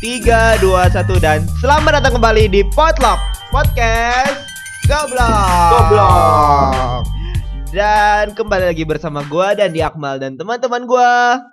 3, 2, 1 dan selamat datang kembali di Potluck Podcast Goblok. Goblok. Dan kembali lagi bersama gua dan di Akmal dan teman-teman gua.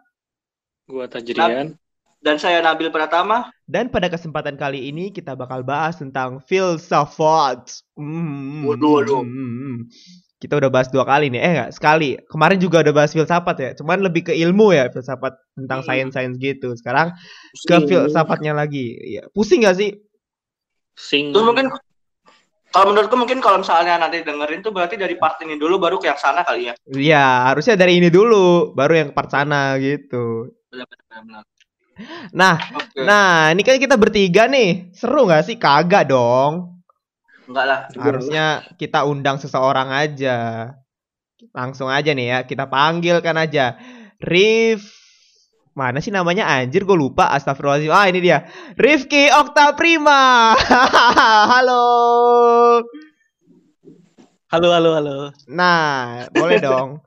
Gua Tajrian. Dan saya Nabil Pratama. Dan pada kesempatan kali ini kita bakal bahas tentang filsafat. Hmm, Waduh, waduh. hmm. Kita udah bahas dua kali nih, eh enggak, sekali. Kemarin juga udah bahas filsafat ya, cuman lebih ke ilmu ya, filsafat tentang Hmm. sains-sains gitu. Sekarang ke filsafatnya lagi. Iya. Pusing gak sih? Sing. Terus mungkin kalau menurutku mungkin kalau misalnya nanti dengerin tuh berarti dari part ini dulu baru ke yang sana kali ya. Iya, harusnya dari ini dulu, baru yang ke part sana gitu. Benar-benar. Nah, Oke. nah ini kan kita bertiga nih. Seru gak sih? Kagak dong. Enggak lah. Harusnya kita undang seseorang aja. Langsung aja nih ya, kita panggilkan aja. Rif Mana sih namanya anjir gue lupa Astagfirullahaladzim Ah ini dia Rifki Okta Prima Halo Halo halo halo. Nah boleh dong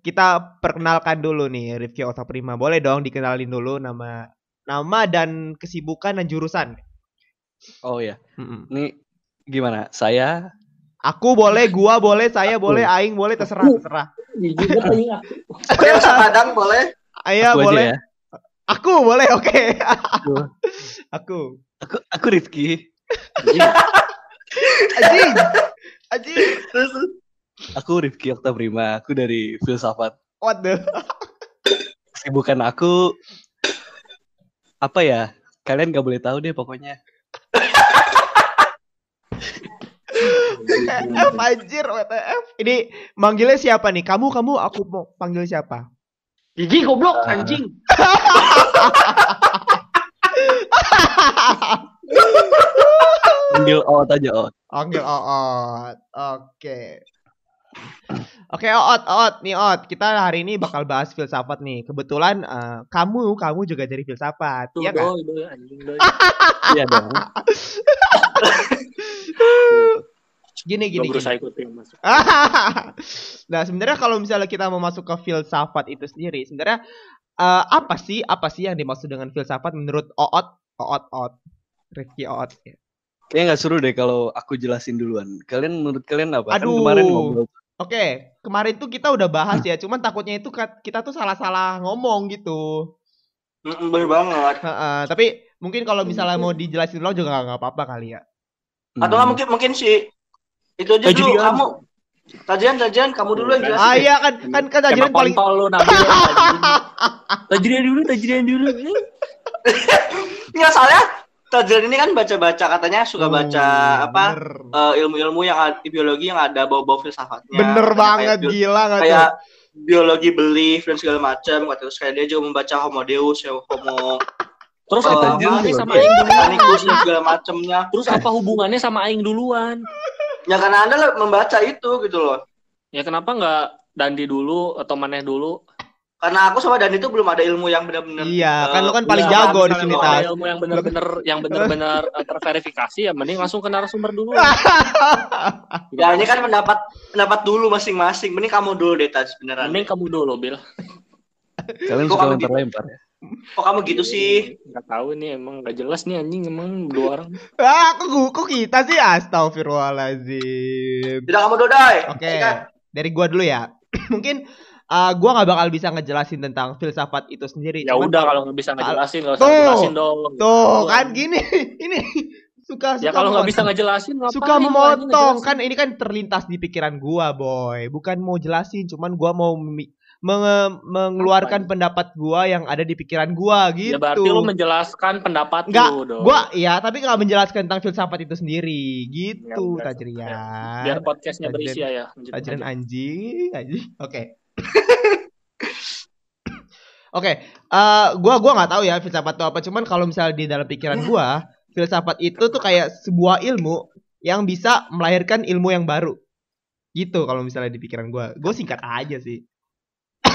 Kita perkenalkan dulu nih Rifki Okta Prima Boleh dong dikenalin dulu nama Nama dan kesibukan dan jurusan Oh ya, Mm-mm. ini gimana? Saya Aku boleh, gua boleh, saya Aku. boleh, Aing boleh, terserah, terserah. Oke, sekadang boleh. Ayah aku Iya, boleh. aja ya. Aku boleh, oke. Aku, Aku. aku, aku Rifki. Anjing. Terus Aku Rifki Okta Prima. Aku dari filsafat. What the? Kesibukan aku apa ya? Kalian gak boleh tahu deh pokoknya. WTF anjir, WTF. Ini manggilnya siapa nih? Kamu, kamu, aku mau panggil siapa? Gigi goblok anjing. Panggil out aja out. Panggil Oot. Oke. Oke, Oot, Oot, nih Oot. Kita hari ini bakal bahas filsafat nih. Kebetulan eh, kamu, kamu juga dari filsafat. Tuh Iya kan? Iya dong. Gini, gini, gini. berusaha ikutin masuk. nah sebenarnya kalau misalnya kita mau masuk ke filsafat itu sendiri, sebenarnya eh, apa sih apa sih yang dimaksud dengan filsafat menurut Oot? Oot Oot, Rifki Oot. Kayaknya nggak seru deh kalau aku jelasin duluan. Kalian menurut kalian apa? Kan Aduh. kemarin ngobrol. Oke, kemarin tuh kita udah bahas ya, cuman takutnya itu kita tuh salah-salah ngomong gitu. Bener banget. Heeh, tapi mungkin kalau misalnya mau dijelasin dulu juga nggak apa-apa kali ya. Atau nggak mungkin mungkin si itu aja dulu Tajrian. kamu. Tajian, tajian, kamu dulu yang jelasin. Ah iya kan kan kan Tajrian Emang paling kontol lu Nabil. Tajrian dulu, tajrian dulu. Nggak soalnya Tajian ini kan baca-baca katanya suka baca Oh, apa eh, ilmu-ilmu yang ada, biologi yang ada bau-bau filsafatnya. Bener Katanya banget kayak gila nggak tuh? kayak biologi belief dan segala macam terus kayak dia juga membaca homo deus ya homo Terus Oh, apa hubungannya sama aing duluan? Segala macamnya Terus apa hubungannya sama aing duluan? Ya karena anda lah membaca itu gitu loh Ya kenapa nggak Dandi dulu atau Maneh dulu? karena aku sama Dan itu belum ada ilmu yang benar-benar Iya, eh, kan lu kan paling bisa jago di sini, Tas. ilmu yang benar-benar yang benar-benar eh, terverifikasi ya mending langsung ke narasumber dulu. ya ini kan pendapat pendapat dulu masing-masing mending kamu dulu deh tas beneran Mending kamu dulu, Bil. Kalian Kok suka kamu lempar-lempar ya? Kok kamu gitu sih Enggak tahu nih emang enggak jelas nih anjing emang dua orang. Ah, kok, kok kita sih astagfirullahaladzim. tidak kamu dulu dai Oke, Sikat. dari gua dulu ya. Mungkin uh, gua nggak bakal bisa ngejelasin tentang filsafat itu sendiri. Ya cuman udah kalau- nggak bisa ngejelasin nggak usah Tuh. ngejelasin dong. tuh Tuh, kan gini, ini suka Ya suka kalau nggak bisa ngejelasin ngapain suka anjing memotong ngejelasin? kan ini kan terlintas di pikiran gua boy bukan mau jelasin cuman gua mau menge- mengeluarkan pendapat gua yang ada di pikiran gua gitu Ya berarti lu menjelaskan pendapat Nggak, lu dong. gua iya tapi nggak menjelaskan tentang filsafat itu sendiri gitu Ya Tajrian biar podcastnya berisi ya. Lanjut Tajrian anjing anjing oke Oke, eh gua gua nggak tahu ya filsafat itu apa, cuman kalau misalnya di dalam pikiran gua, filsafat itu tuh kayak sebuah ilmu yang bisa melahirkan ilmu yang baru. Gitu kalau misalnya di pikiran gua. Gue singkat aja sih.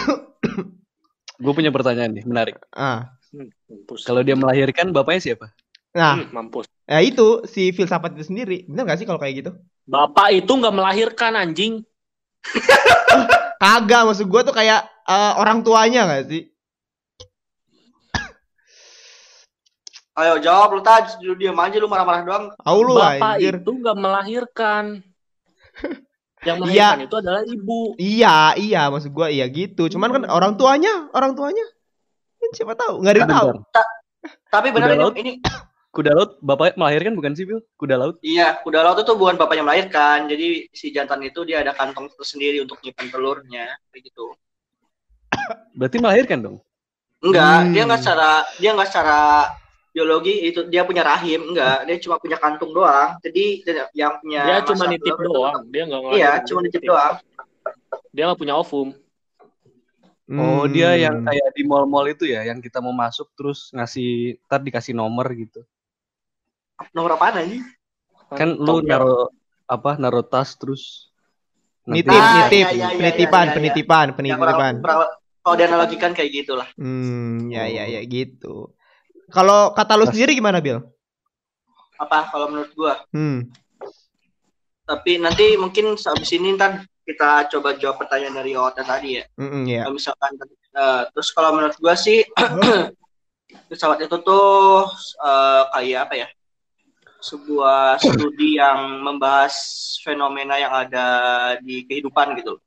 Gue punya pertanyaan nih, menarik. Ah. Hmm, mampus. Kalau dia melahirkan, bapaknya siapa? Nah, Hmm, mampus. ya itu si filsafat itu sendiri. Bener gak sih kalau kayak gitu? Bapak itu nggak melahirkan anjing. Kagak, maksud gua tuh kayak eh, orang tuanya gak sih? Ayo jawab lu tadi, lu diam aja lu marah-marah doang. Tahu lu Bapak anjir. itu nggak melahirkan. Yang Iya. melahirkan itu adalah ibu. Iya, iya maksud gua iya gitu. Cuman kan orang tuanya, orang tuanya kan siapa tahu, nggak ada yang tahu. Tapi benar ini, laut? ini Kuda laut bapaknya melahirkan bukan sih, Bil? Kuda laut. iya, kuda laut itu bukan bapaknya melahirkan. Jadi si jantan itu dia ada kantong tersendiri untuk nyimpan telurnya, kayak gitu. Berarti melahirkan dong. Enggak, Hmm. dia enggak secara dia enggak secara biologi itu dia punya rahim, enggak, dia cuma punya kantung doang. Jadi yang punya Dia cuma nitip doang. Dia nggak Iya, cuma nitip doang. Dia nggak punya ovum. Oh, Hmm. dia yang kayak di mall-mall itu ya, yang kita mau masuk terus ngasih, ntar dikasih nomor gitu. Nomor apaan anjing? Kan lu naro apa, naro tas terus nanti- nitip, Ah, nitip, iya, iya, iya, penitipan, iya, iya. penitipan, Yang penitipan. kurang, kurang- kalau dianalogikan kayak gitulah. Hmm, ya ya ya gitu. Kalau kata lu Mas- sendiri gimana, Bil? Apa kalau menurut gua? Hmm. Tapi nanti mungkin habis ini ntar kita coba jawab pertanyaan dari Ota tadi ya. Mm ya. Kalau misalkan eh, terus kalau menurut gua sih pesawat itu tuh eh, kayak apa ya? Sebuah studi yang membahas fenomena yang ada di kehidupan gitu.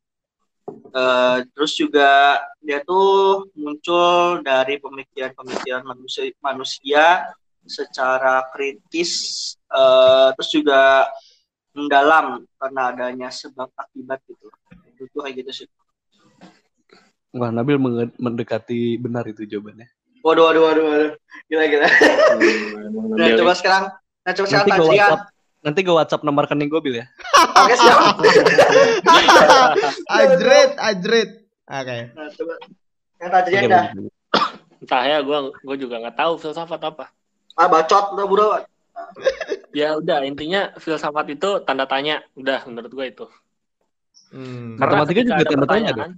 Eh, terus juga dia tuh muncul dari pemikiran-pemikiran manusia manusia secara kritis eh, terus juga mendalam karena adanya sebab akibat gitu. Itu kayak gitu sih. Wah, Nabil mendekati benar itu jawabannya. Waduh, waduh, waduh, waduh. Gila, gila. Nah, coba sekarang, nah coba sekarang Nanti Tajrian. Nanti gue WhatsApp nomor rekening gue Bil ya. Oke, siap. ajret, ajret. Oke. Nah, coba. Yang dah. bagus. Entah ya, gue gue juga nggak tahu filsafat apa. Ah, bacot udah bro. Ya udah intinya filsafat itu tanda tanya. Udah menurut gue itu. Hmm. Karena Matematika juga tanda tanya pertanyaan,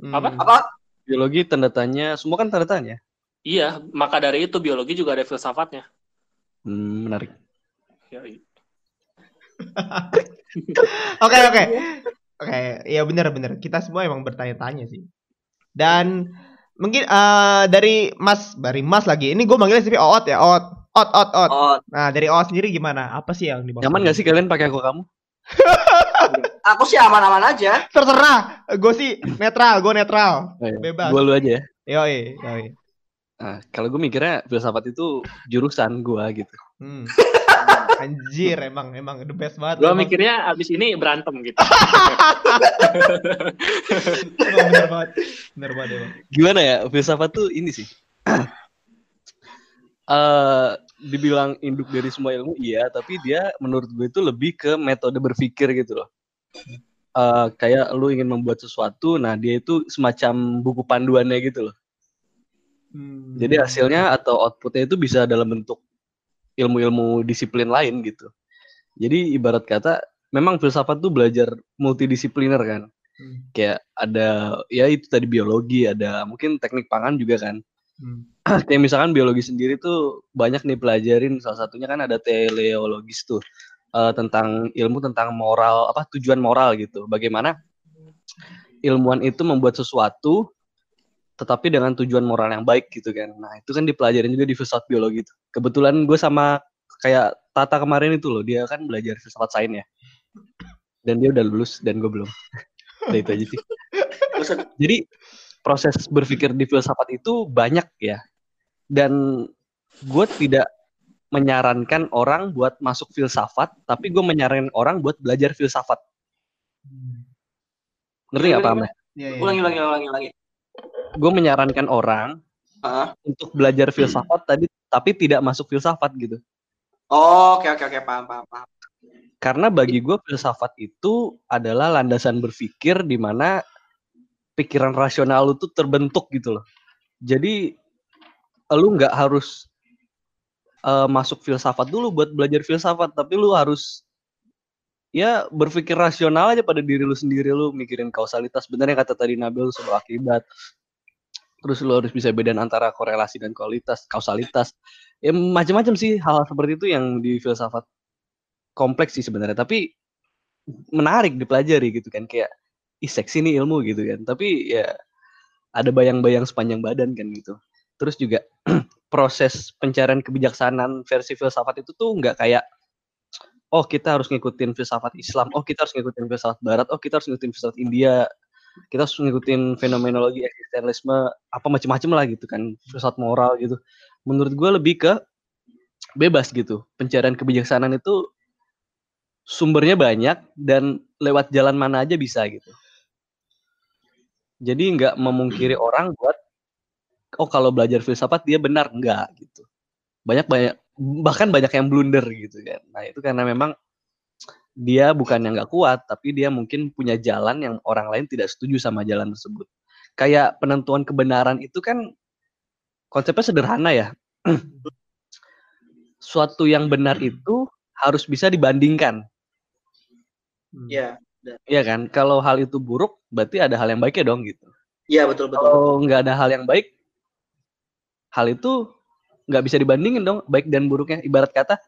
Hmm. apa? Apa? Biologi tanda tanya, semua kan tanda tanya. Iya, maka dari itu biologi juga ada filsafatnya. Hmm, menarik. Ya, Oke, oke. Oke, ya benar-benar. Kita semua emang bertanya-tanya sih. Dan mungkin eh, dari Mas, dari Mas lagi. Ini gue manggilnya sih Oot ya, Oot. Ot, Ot, Ot. Oh, Nah, dari Oot sendiri gimana? Apa sih yang dimaksud? Nyaman gak sih kalian pakai aku kamu? aku sih aman-aman aja. Terserah. Gue sih netral, gue netral. Bebas. Gue lu aja ya. Yoi, yoi. Nah, kalau gue mikirnya filsafat itu jurusan gue gitu. Hmm. Anjir, emang emang the best banget. gue Emang- mikirnya abis ini berantem gitu. bener banget. Bener banget emang. Gimana ya, filsafat tuh ini sih. eh dibilang induk dari semua ilmu, iya. Tapi dia menurut gue itu lebih ke metode berpikir gitu loh. Eh kayak lu ingin membuat sesuatu, nah dia itu semacam buku panduannya gitu loh. Hmm. Jadi hasilnya atau outputnya itu bisa dalam bentuk ilmu-ilmu disiplin lain gitu. Jadi ibarat kata memang filsafat tuh belajar multidisipliner kan. Hmm. Kayak ada ya itu tadi biologi, ada mungkin teknik pangan juga kan. Hmm. Kayak misalkan biologi sendiri tuh banyak nih pelajarin salah satunya kan ada teleologis tuh eh, tentang ilmu tentang moral apa tujuan moral gitu. Bagaimana ilmuwan itu membuat sesuatu tetapi dengan tujuan moral yang baik gitu kan. Nah, itu kan dipelajarin juga di filsafat biologi itu. Kebetulan gue sama kayak Tata kemarin itu loh, dia kan belajar filsafat sains ya. Dan dia udah lulus dan gue belum. Udah itu aja sih. Jadi proses berpikir di filsafat itu banyak ya. Dan gue tidak menyarankan orang buat masuk filsafat, tapi gue menyarankan orang buat belajar filsafat. Ngerti nggak paham ya? Iya, iya. ulangi, ulangi, ulangi, ulangi. Gue menyarankan orang Ah. untuk belajar filsafat tadi, tapi tidak masuk filsafat gitu. Oh, oke, oke, oke, paham, paham, paham. Karena bagi gue filsafat itu adalah landasan berpikir di mana pikiran rasional lu tuh terbentuk gitu loh. Jadi lu nggak harus eh, masuk filsafat dulu buat belajar filsafat, tapi lu harus ya berpikir rasional aja pada diri lu sendiri lu mikirin kausalitas. Bener yang kata tadi Nabil sebab akibat. Terus lu harus bisa bedain antara korelasi dan kualitas, kausalitas. Ya macam-macam sih hal-hal seperti itu yang di filsafat kompleks sih sebenarnya. Tapi menarik dipelajari gitu kan kayak ih seksi nih ilmu gitu kan. Tapi ya ada bayang-bayang sepanjang badan kan gitu. Terus juga proses pencarian kebijaksanaan versi filsafat itu tuh nggak kayak oh kita harus ngikutin filsafat Islam, oh kita harus ngikutin filsafat Barat, oh kita harus ngikutin filsafat India, kita harus ngikutin fenomenologi eksistensialisme apa macam-macam lah gitu kan, filsafat moral gitu. Menurut gue lebih ke bebas gitu. Pencarian kebijaksanaan itu sumbernya banyak dan lewat jalan mana aja bisa gitu. Jadi nggak memungkiri orang buat oh kalau belajar filsafat dia benar enggak gitu. Banyak banyak bahkan banyak yang blunder gitu kan. Nah, itu karena memang dia bukan yang nggak kuat, tapi dia mungkin punya jalan yang orang lain tidak setuju sama jalan tersebut. Kayak penentuan kebenaran itu kan konsepnya sederhana ya. Suatu yang benar itu harus bisa dibandingkan. Iya. Iya kan? Kalau hal itu buruk, berarti ada hal yang baiknya dong gitu. Iya betul betul. Kalau nggak ada hal yang baik, hal itu nggak bisa dibandingin dong baik dan buruknya. Ibarat kata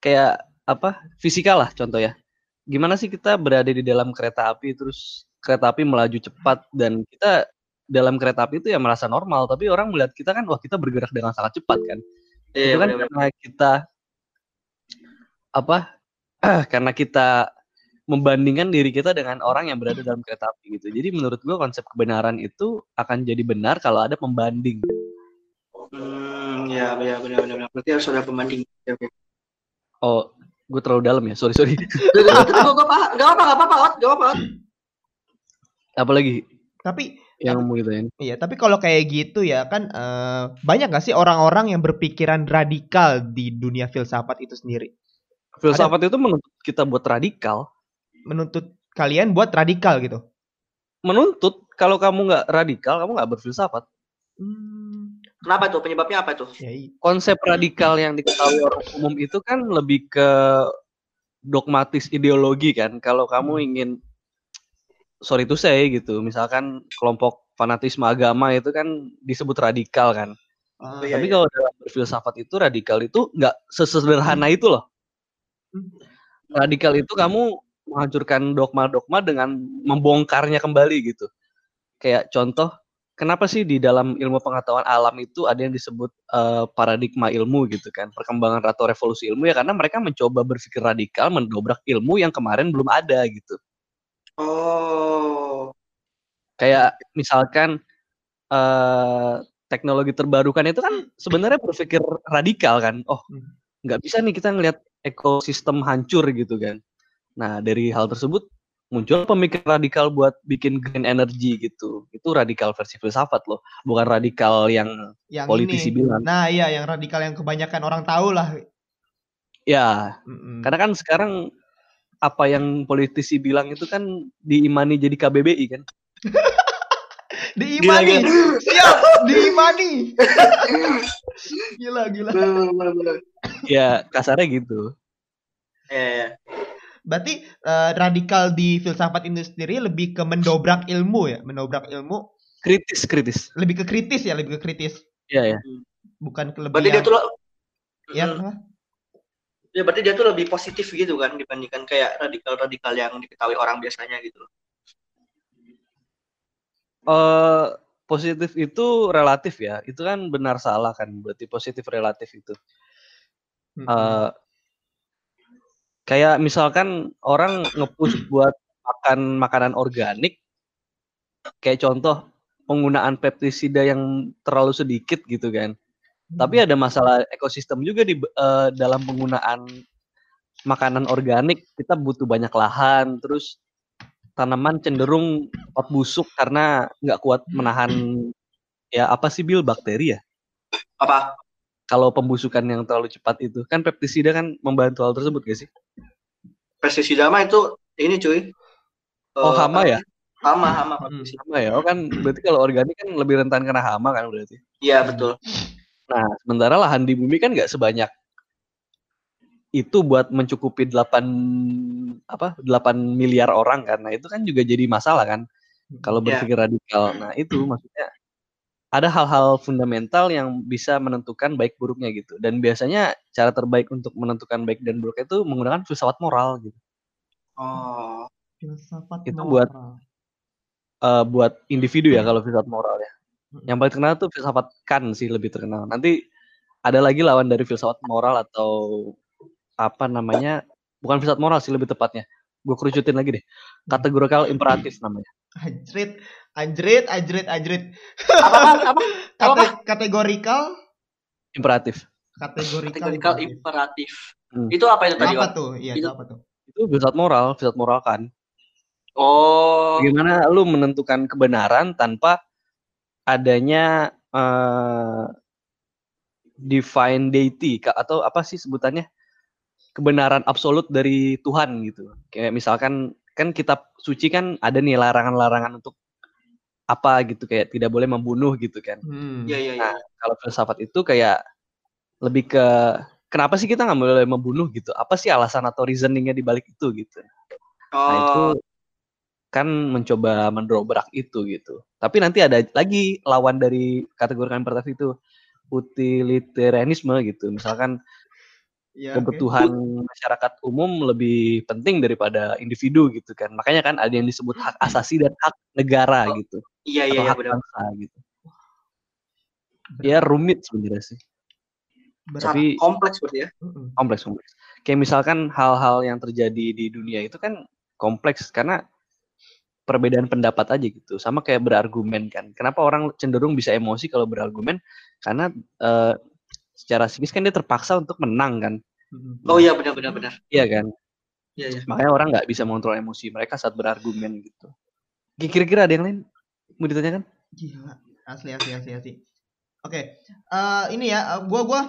kayak apa fisika lah contoh ya. Gimana sih kita berada di dalam kereta api terus kereta api melaju cepat dan kita dalam kereta api itu ya merasa normal, tapi orang melihat kita kan wah kita bergerak dengan sangat cepat kan. Iya itu kan benar-benar. karena kita apa? karena kita membandingkan diri kita dengan orang yang berada dalam kereta api gitu. Jadi menurut gua konsep kebenaran itu akan jadi benar kalau ada pembanding. Hmm, ya, ya benar benar. benar. Berarti harus ada pembanding. Oke, oke. Oh, gue terlalu dalam ya. Sorry sorry. Gak apa-apa, gak apa-apa, gak apa-apa, Ot. Gak apa-apa. Ot. Apalagi Tapi yang mau ditanyain? iya, tapi kalau kayak gitu ya kan eh, banyak gak sih orang-orang yang berpikiran radikal di dunia filsafat itu sendiri? Filsafat itu menuntut kita buat radikal. Menuntut kalian buat radikal gitu. Menuntut kalau kamu nggak radikal, kamu nggak berfilsafat. Hmm, Kenapa tuh? Penyebabnya apa tuh? ya, Konsep radikal yang diketahui orang umum itu kan lebih ke dogmatis ideologi kan. Kalau kamu ingin sorry to say gitu, misalkan kelompok fanatisme agama itu kan disebut radikal kan. Oh, iya, Tapi iya. kalau dalam berfilsafat itu radikal itu nggak sesederhana itu loh. Radikal itu kamu menghancurkan dogma-dogma dengan membongkarnya kembali gitu. Kayak contoh, kenapa sih di dalam ilmu pengetahuan alam itu ada yang disebut eh, paradigma ilmu gitu kan, perkembangan atau revolusi ilmu ya karena mereka mencoba berpikir radikal, mendobrak ilmu yang kemarin belum ada gitu. Oh. Kayak misalkan eh teknologi terbarukan itu kan sebenarnya berpikir radikal kan. Oh, Hmm. nggak bisa nih kita ngelihat ekosistem hancur gitu kan. Nah, dari hal tersebut muncul pemikiran radikal buat bikin green energy gitu. Itu radikal versi filsafat loh, bukan radikal yang yang politisi ini. bilang. Nah, iya yang radikal yang kebanyakan orang tahu lah. Ya, Mm-mm. karena kan sekarang apa yang politisi bilang itu kan diimani jadi KBBI kan. Diimani. Gila, Siap, diimani. gila, gila. Ya, kasarnya gitu. Iya, iya. Berarti eh, radikal di filsafat itu sendiri lebih ke mendobrak ilmu ya, mendobrak ilmu, Kritis, kritis. lebih ke kritis ya, lebih ke kritis, Iya, ya. bukan ke lebih Berarti dia tuh ya, Hmm. Ya berarti dia tuh lebih positif gitu kan dibandingkan kayak radikal-radikal yang diketahui orang biasanya gitu. eh positif itu relatif ya. Itu kan benar salah kan. Berarti positif relatif itu. Eh kayak misalkan orang nge-push buat makan makanan organik. Kayak contoh penggunaan pestisida yang terlalu sedikit gitu kan. Tapi ada masalah ekosistem juga di eh, dalam penggunaan makanan organik. Kita butuh banyak lahan, terus tanaman cenderung cepat busuk karena nggak kuat menahan ya apa sih bil bakteri ya. Apa? Kalau pembusukan yang terlalu cepat itu kan pestisida kan membantu hal tersebut gak sih? Pestisida mah itu ini cuy. Oh Eh, hama ya? Hama, hama Hmm. pestisida. Hama ya. Oh kan berarti kalau organik kan lebih rentan kena hama kan berarti. Iya betul. Nah sementara lahan di bumi kan nggak sebanyak itu buat mencukupi 8 apa 8 miliar orang kan. Nah itu kan juga jadi masalah kan kalau Iya. berpikir radikal. Nah itu maksudnya ada hal-hal fundamental yang bisa menentukan baik buruknya gitu. Dan biasanya cara terbaik untuk menentukan baik dan buruk itu menggunakan filsafat moral gitu. Oh. filsafat Itu buat- moral. Eh, buat individu ya kalau filsafat moral ya. Yang paling terkenal tuh filsafat Kant sih lebih terkenal. Nanti ada lagi lawan dari filsafat moral atau apa namanya? Bukan filsafat moral sih lebih tepatnya. Gue kerucutin lagi deh. Kategorikal imperatif namanya. Anjrit, anjrit, anjrit, anjrit. Apa apa apa? Apa? Kate kategorikal, Imperatif. kategorikal, Kategorikal imperatif. Hmm. Itu apa itu tadi, Apa tuh? Iya, itu Itu- apa tuh? Itu filsafat moral, filsafat moral kan. Oh, Gimana lu menentukan kebenaran tanpa adanya eh divine deity atau apa sih sebutannya? Kebenaran absolut dari Tuhan gitu. Kayak misalkan kan kitab suci kan ada nih larangan-larangan untuk apa gitu kayak tidak boleh membunuh gitu kan. Hmm. iya iya iya. Nah, kalau filsafat itu kayak lebih ke kenapa sih kita nggak boleh membunuh gitu? Apa sih alasan atau reasoningnya di balik itu gitu? Nah itu Oh, kan mencoba mendobrak itu gitu. Tapi nanti ada lagi lawan dari kategori imperatif itu utilitarianisme gitu. Misalkan Oke. kebutuhan masyarakat umum lebih penting daripada individu gitu kan. Makanya kan ada yang disebut hak asasi dan hak negara Oh, gitu. iya iya iya hak benar. bangsa gitu. Ya rumit sebenarnya sih. Berat. Tapi- kompleks berarti ya. Kompleks kompleks. Kayak misalkan hal-hal yang terjadi di dunia itu kan kompleks karena perbedaan pendapat aja gitu. Sama kayak berargumen kan. Kenapa orang cenderung bisa emosi kalau berargumen? Karena eh, secara psikis kan dia terpaksa untuk menang kan. Mm-mm. Oh iya benar benar benar. Iya kan? Iya iya. Makanya orang nggak bisa mengontrol emosi mereka saat berargumen gitu. Kira-kira ada yang lain mau ditanyakan? Gila, asli asli asli asli. Oke, eh, ini ya, eh, gua gua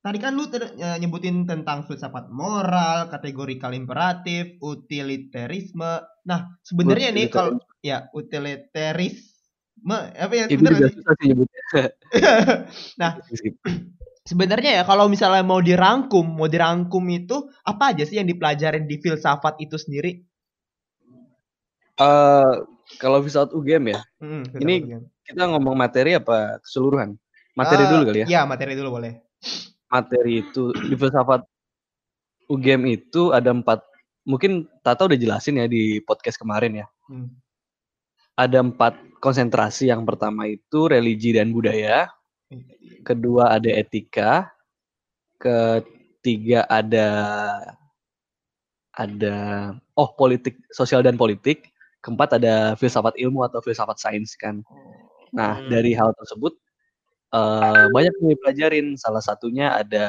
tadi kan lu ter- eh, nyebutin tentang filsafat moral, kategorikal imperatif, utilitarisme. Nah, sebenarnya nih kalau ya utilitarisme apa ya itu juga sih? susah sih nyebutnya. Nah. Sebenarnya ya kalau misalnya mau dirangkum, mau dirangkum itu apa aja sih yang dipelajarin di filsafat itu sendiri? Eh, kalau filsafat UGM ya, Hmm, filsafat Ini- UGM. kita ngomong materi apa keseluruhan? Materi Eh, dulu kali ya. Iya, materi dulu boleh. materi itu di filsafat UGM itu ada empat mungkin Tata udah jelasin ya di podcast kemarin ya Hmm. ada empat konsentrasi yang pertama itu religi dan budaya kedua ada etika ketiga ada ada oh politik sosial dan politik. Keempat ada filsafat ilmu atau filsafat sains kan. Nah Hmm. dari hal tersebut eh, banyak yang dipelajarin. Salah satunya ada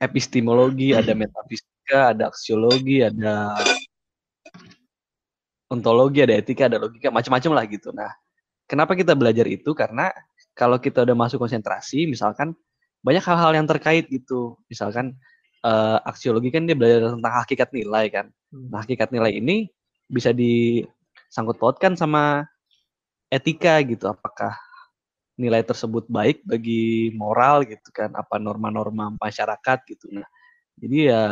epistemologi ada metafisika ada aksiologi ada ontologi ada etika ada logika macam-macam lah gitu. Nah kenapa kita belajar itu? Karena kalau kita udah masuk konsentrasi misalkan banyak hal-hal yang terkait gitu. Misalkan eh, aksiologi kan dia belajar tentang hakikat nilai kan. Hmm. nah hakikat nilai ini bisa disangkut pautkan sama etika gitu. Apakah nilai tersebut baik bagi moral gitu kan? Apa norma-norma masyarakat gitu. Nah jadi ya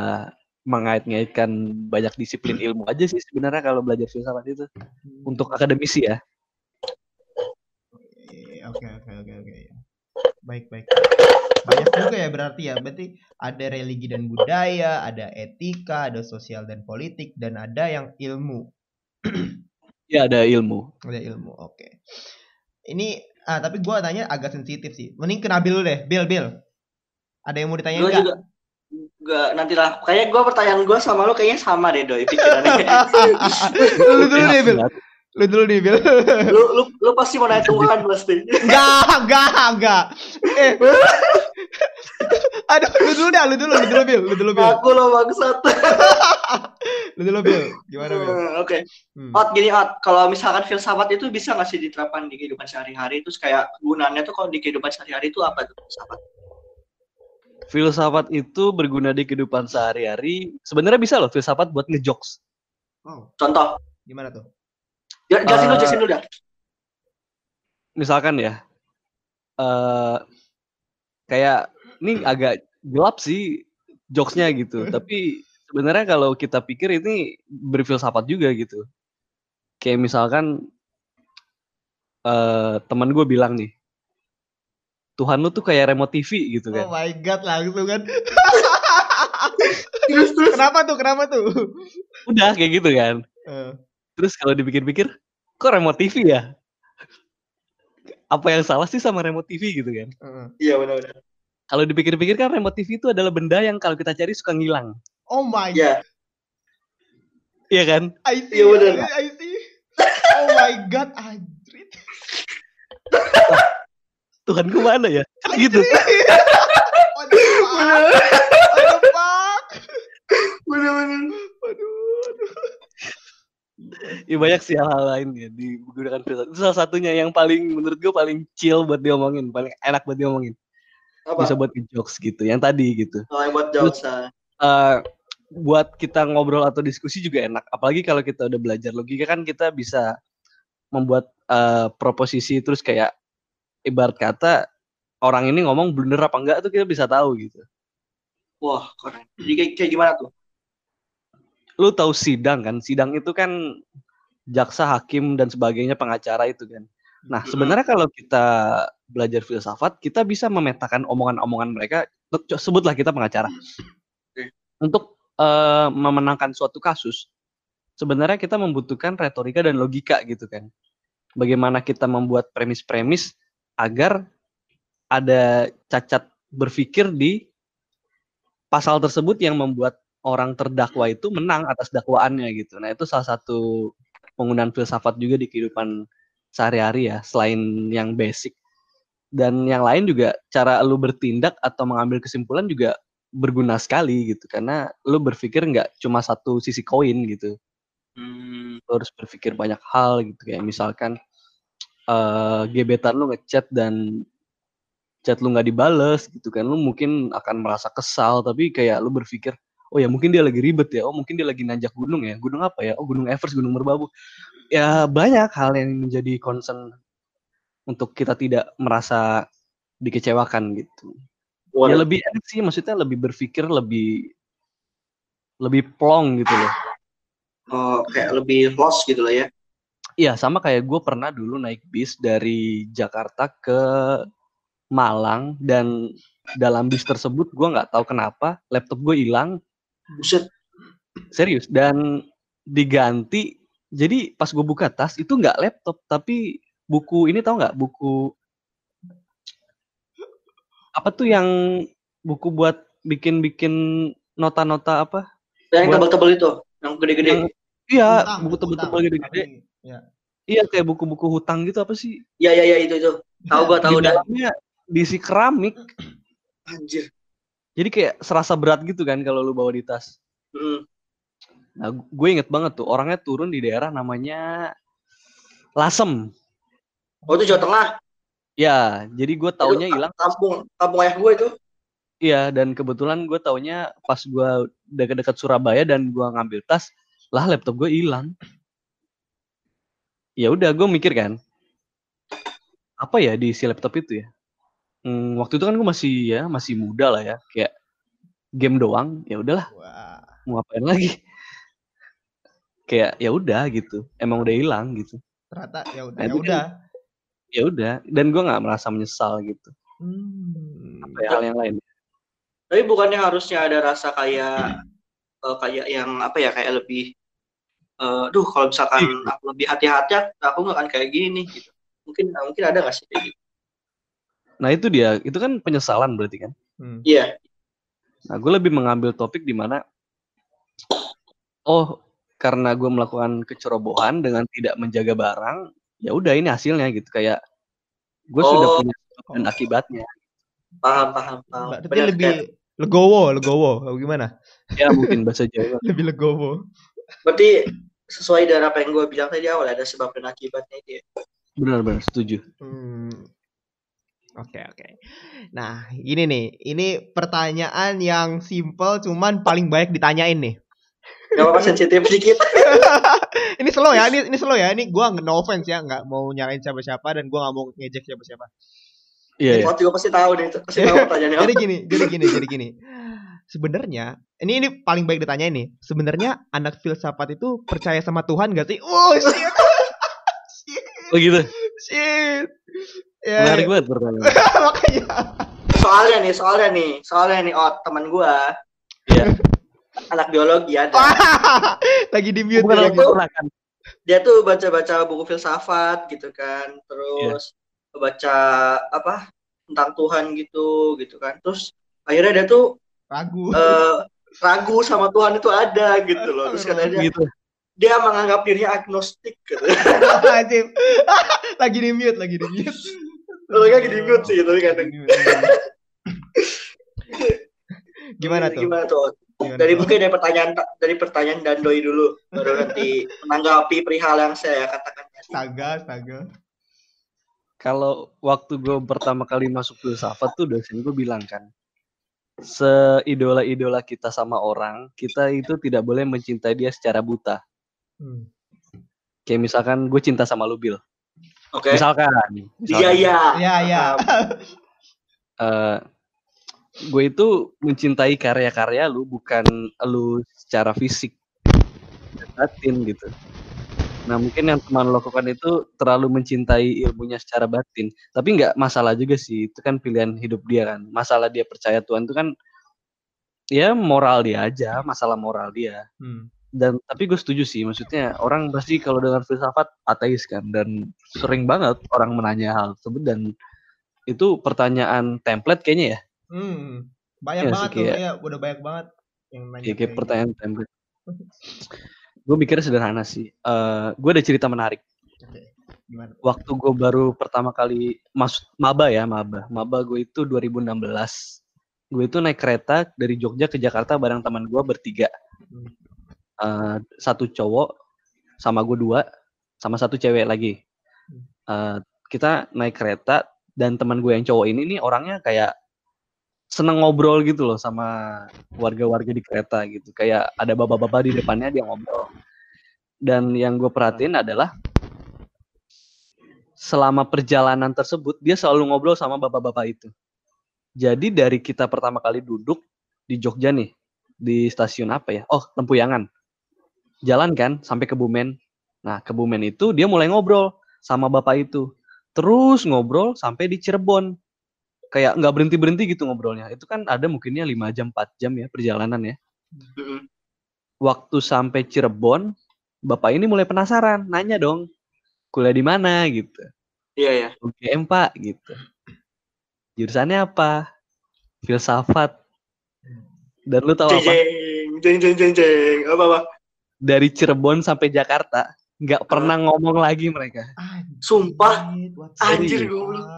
mengait-ngaitkan banyak disiplin ilmu aja sih sebenarnya kalau belajar filsafat itu. Untuk akademisi ya Oke oke oke oke. ya. Baik baik. Banyak juga ya berarti ya. Berarti ada religi dan budaya, ada etika, ada sosial dan politik, dan ada yang ilmu. ya ada ilmu Ada ilmu. Oke. Ini ah tapi gua tanya agak sensitif sih. Mending ke Nabil deh. Bill Bill. Ada yang mau ditanya Gue enggak? juga Gak, nanti lah. Kayaknya gue pertanyaan gue sama lu kayaknya sama deh doi pikirannya. lu dulu deh Bill. Lu dulu nih Bill. lu, lu, lu pasti mau nanya Tuhan pasti. Enggak, enggak, enggak. Eh. Aduh, lu dulu dah, lu dulu, lu dulu Bill, lu dulu Bill. Aku lo bangsat. Lu dulu Bill. Gimana? Hmm, Oke. Hmm. Ot gini Ot, kalau misalkan filsafat itu bisa nggak sih diterapkan di kehidupan sehari-hari? Terus kayak gunanya tuh kalau di kehidupan sehari-hari itu apa tuh filsafat? filsafat itu berguna di kehidupan sehari-hari sebenarnya bisa loh filsafat buat ngejokes Wow, Contoh, gimana tuh? Jelasin dulu, Eh, jelasin dulu dah. misalkan ya eh kayak ini agak gelap sih jokesnya gitu tapi sebenarnya kalau kita pikir ini berfilsafat juga gitu kayak misalkan eh teman gue bilang nih Tuhan lu tuh kayak remote TV gitu Oh kan my god, langsung kan. Terus terus. Kenapa tuh? Kenapa tuh? udah kayak gitu kan Eh, terus kalau dipikir-pikir kok remote TV ya apa yang salah sih sama remote TV gitu kan? Heeh. Iya benar-benar. Kalau dipikir-pikir kan remote TV itu adalah benda yang kalau kita cari suka ngilang. Oh my Iya. Iya kan? I see. Iya, bener. I see. Oh my god, anjrit. Tuhanku mana ya? Kan gitu. What the fuck? What the fuck? Benar-benar. Aduh, aduh. Ya banyak sih hal-hal lain ya digunakan filsafat. Itu salah satunya yang paling menurut gue paling chill buat diomongin, paling enak buat diomongin. Apa? Bisa buat jokes gitu. Yang tadi gitu. Oh, yang buat jokes. ah. eh buat kita ngobrol atau diskusi juga enak. Apalagi kalau kita udah belajar logika kan kita bisa membuat eh, proposisi terus kayak ibarat kata orang ini ngomong bener apa enggak tuh kita bisa tahu gitu. Wah, keren. Jadi kayak, kayak gimana tuh? Lu tahu sidang kan? Sidang itu kan jaksa, hakim dan sebagainya pengacara itu kan. Nah, sebenarnya kalau kita belajar filsafat, kita bisa memetakan omongan-omongan mereka. Sebutlah kita pengacara. Untuk eh, memenangkan suatu kasus, sebenarnya kita membutuhkan retorika dan logika gitu kan. Bagaimana kita membuat premis-premis agar ada cacat berpikir di pasal tersebut yang membuat orang terdakwa itu menang atas dakwaannya gitu. Nah, itu salah satu penggunaan filsafat juga di kehidupan sehari-hari ya, selain yang basic. Dan yang lain juga cara lu bertindak atau mengambil kesimpulan juga berguna sekali gitu karena lu berpikir nggak cuma satu sisi koin gitu. Hmm, Lu harus berpikir banyak hal gitu kayak misalkan eh gebetan lu ngechat dan chat lu nggak dibales gitu kan lu mungkin akan merasa kesal tapi kayak lu berpikir oh ya mungkin dia lagi ribet ya. Oh mungkin dia lagi nanjak gunung ya. Gunung apa ya? Oh gunung Everest gunung Merbabu. Ya banyak hal yang menjadi concern untuk kita tidak merasa dikecewakan gitu. Ya lebih enak sih maksudnya lebih berpikir lebih lebih plong gitu loh. Oh, kayak lebih lost gitu lah ya. Iya, sama kayak gue pernah dulu naik bis dari Jakarta ke Malang dan dalam bis tersebut gue nggak tahu kenapa laptop gue hilang Buset. serius dan diganti jadi pas gue buka tas itu nggak laptop tapi buku ini tahu nggak buku apa tuh yang buku buat bikin-bikin nota-nota apa Dan yang tebal-tebal itu, yang gede-gede. iya Hutang, buku tebel-tebel hutang. gede-gede Tapi, ya. iya kayak buku-buku hutang gitu apa sih Iya, iya, iya itu itu. Tahu gua tahu di dah. dalamnya diisi keramik Anjir. Jadi kayak serasa berat gitu kan kalau lu bawa di tas. Hmm. Nah, gue inget banget tuh orangnya turun di daerah namanya Lasem. Oh, itu Jawa Tengah. Ya, jadi gue taunya hilang. Kampung kampung ayah gua itu. Iya, dan kebetulan gue taunya pas gue dekat-dekat Surabaya dan gue ngambil tas, lah laptop gue hilang. Ya udah, gue mikir kan, apa ya di si laptop itu ya? Hmm, waktu itu kan gue masih ya masih muda lah ya, kayak game doang. Ya udahlah, Wah. mau ngapain lagi? Kayak ya udah gitu, emang udah hilang gitu. Ternyata ya udah. Nah, Ya udah. Ya udah, dan gue nggak merasa menyesal gitu. Hmm. Kayak hal yang lain. Tapi bukannya harusnya ada rasa kayak eh, kayak yang apa ya kayak lebih eh duh kalau misalkan aku lebih hati-hati aku nggak akan kayak gini nih gitu. Mungkin mungkin ada nggak sih kayak gitu? Nah itu dia, itu kan penyesalan berarti kan. Hmm. Iya. Nah, gue lebih mengambil topik di mana, oh, karena gue melakukan kecerobohan dengan tidak menjaga barang, ya udah ini hasilnya gitu. Kayak gue sudah Oh. punya sebab dan akibatnya. Paham, paham, paham. Berarti Benar, lebih kayak- legowo, legowo. Atau gimana? Ya mungkin bahasa Jawa. Lebih legowo. berarti sesuai dengan apa yang gue bilang tadi awal ada sebab dan akibatnya itu ya. Benar-benar setuju. Hmm. Oke, oke. Nah, ini nih. Ini pertanyaan yang simple cuman paling banyak ditanyain nih. Gak apa-apa sensitif dikit. ini slow ya, ini ini slow ya. Ini gua nggak no offense ya, nggak mau nyalain siapa-siapa dan gua nggak mau ngejek siapa-siapa. Iya, iya. Waktu gue pasti tahu nih, pasti tahu pertanyaannya. jadi gini, jadi gini, jadi gini. Sebenarnya, ini ini paling baik ditanya ini. Sebenarnya anak filsafat itu percaya sama Tuhan gak sih? Oh shit, shit, Oh gitu. shit. Ya, Menarik banget pertanyaan. makanya. Soalnya nih, soalnya nih, soalnya nih, oh teman gue Iya. anak biologi ada. Lagi di mute Bukan ya. orang kan. Dia tuh baca-baca buku filsafat gitu kan, terus Iya. baca apa tentang Tuhan gitu gitu kan terus akhirnya dia tuh Ragu. eh, ragu sama Tuhan itu ada gitu loh terus katanya Gitu. dia menganggap dirinya agnostik gitu. Lagi di mute, lagi di mute. Lu lagi di mute sih, tapi kadang. Gimana tuh? Gimana tuh? Gimana Dari mungkin dari pertanyaan dari pertanyaan dan doi dulu baru nanti menanggapi perihal yang saya katakan tadi. Astaga, astaga. Kalau waktu gue pertama kali masuk filsafat tuh dosen gue bilang kan, seidola-idola kita sama orang, kita itu tidak boleh mencintai dia secara buta. Hmm. Kayak misalkan gue cinta sama lu Bill. Oke. Misalkan, Iya iya. Iya, iya. eh, gue itu mencintai karya-karya lu bukan lu secara fisik batin gitu. Nah mungkin yang teman lo lakukan itu terlalu mencintai ilmunya secara batin, tapi nggak masalah juga sih itu kan pilihan hidup dia kan. Masalah dia percaya Tuhan itu kan ya moral dia aja, masalah moral dia. Hmm. Dan tapi gue setuju sih, maksudnya orang pasti kalau dengar filsafat ateis kan dan sering banget orang menanya hal tersebut dan itu pertanyaan template kayaknya ya. Hmm. Banyak Iya sih, banget tuh, kayak- ya, udah banyak banget yang nanya Ya, kayak kayak pertanyaan template. gue mikirnya sederhana sih. Eh gue ada cerita menarik. gitu. Gimana? Waktu gue baru pertama kali masuk maba ya maba. Maba gue itu 2016. Gue itu naik kereta dari Jogja ke Jakarta bareng teman gue bertiga. Hmm. Eh, satu cowok sama gue dua, sama satu cewek lagi. Eh, kita naik kereta dan teman gue yang cowok ini nih orangnya kayak seneng ngobrol gitu loh sama warga-warga di kereta gitu. Kayak ada bapak-bapak di depannya dia ngobrol. Dan yang gue perhatiin adalah selama perjalanan tersebut dia selalu ngobrol sama bapak-bapak itu. Jadi dari kita pertama kali duduk di Jogja nih, di stasiun apa ya? Oh, Lempuyangan. Jalan kan sampai ke Bumen. Nah, ke Bumen itu dia mulai ngobrol sama bapak itu. Terus ngobrol sampai di Cirebon. Kayak nggak berhenti-berhenti gitu ngobrolnya. Itu kan ada mungkinnya 5 jam, 4 jam ya perjalanan ya. Waktu sampai Cirebon, bapak ini mulai penasaran, nanya dong, kuliah di mana gitu. Iya ya. UGM Pak gitu. Jurusannya apa? Filsafat. Dan lu tahu apa? jeng jeng jeng jeng jeng. Apa apa? Dari Cirebon sampai Jakarta nggak pernah ngomong lagi mereka. Anjir, Sumpah. Anjir, goblok.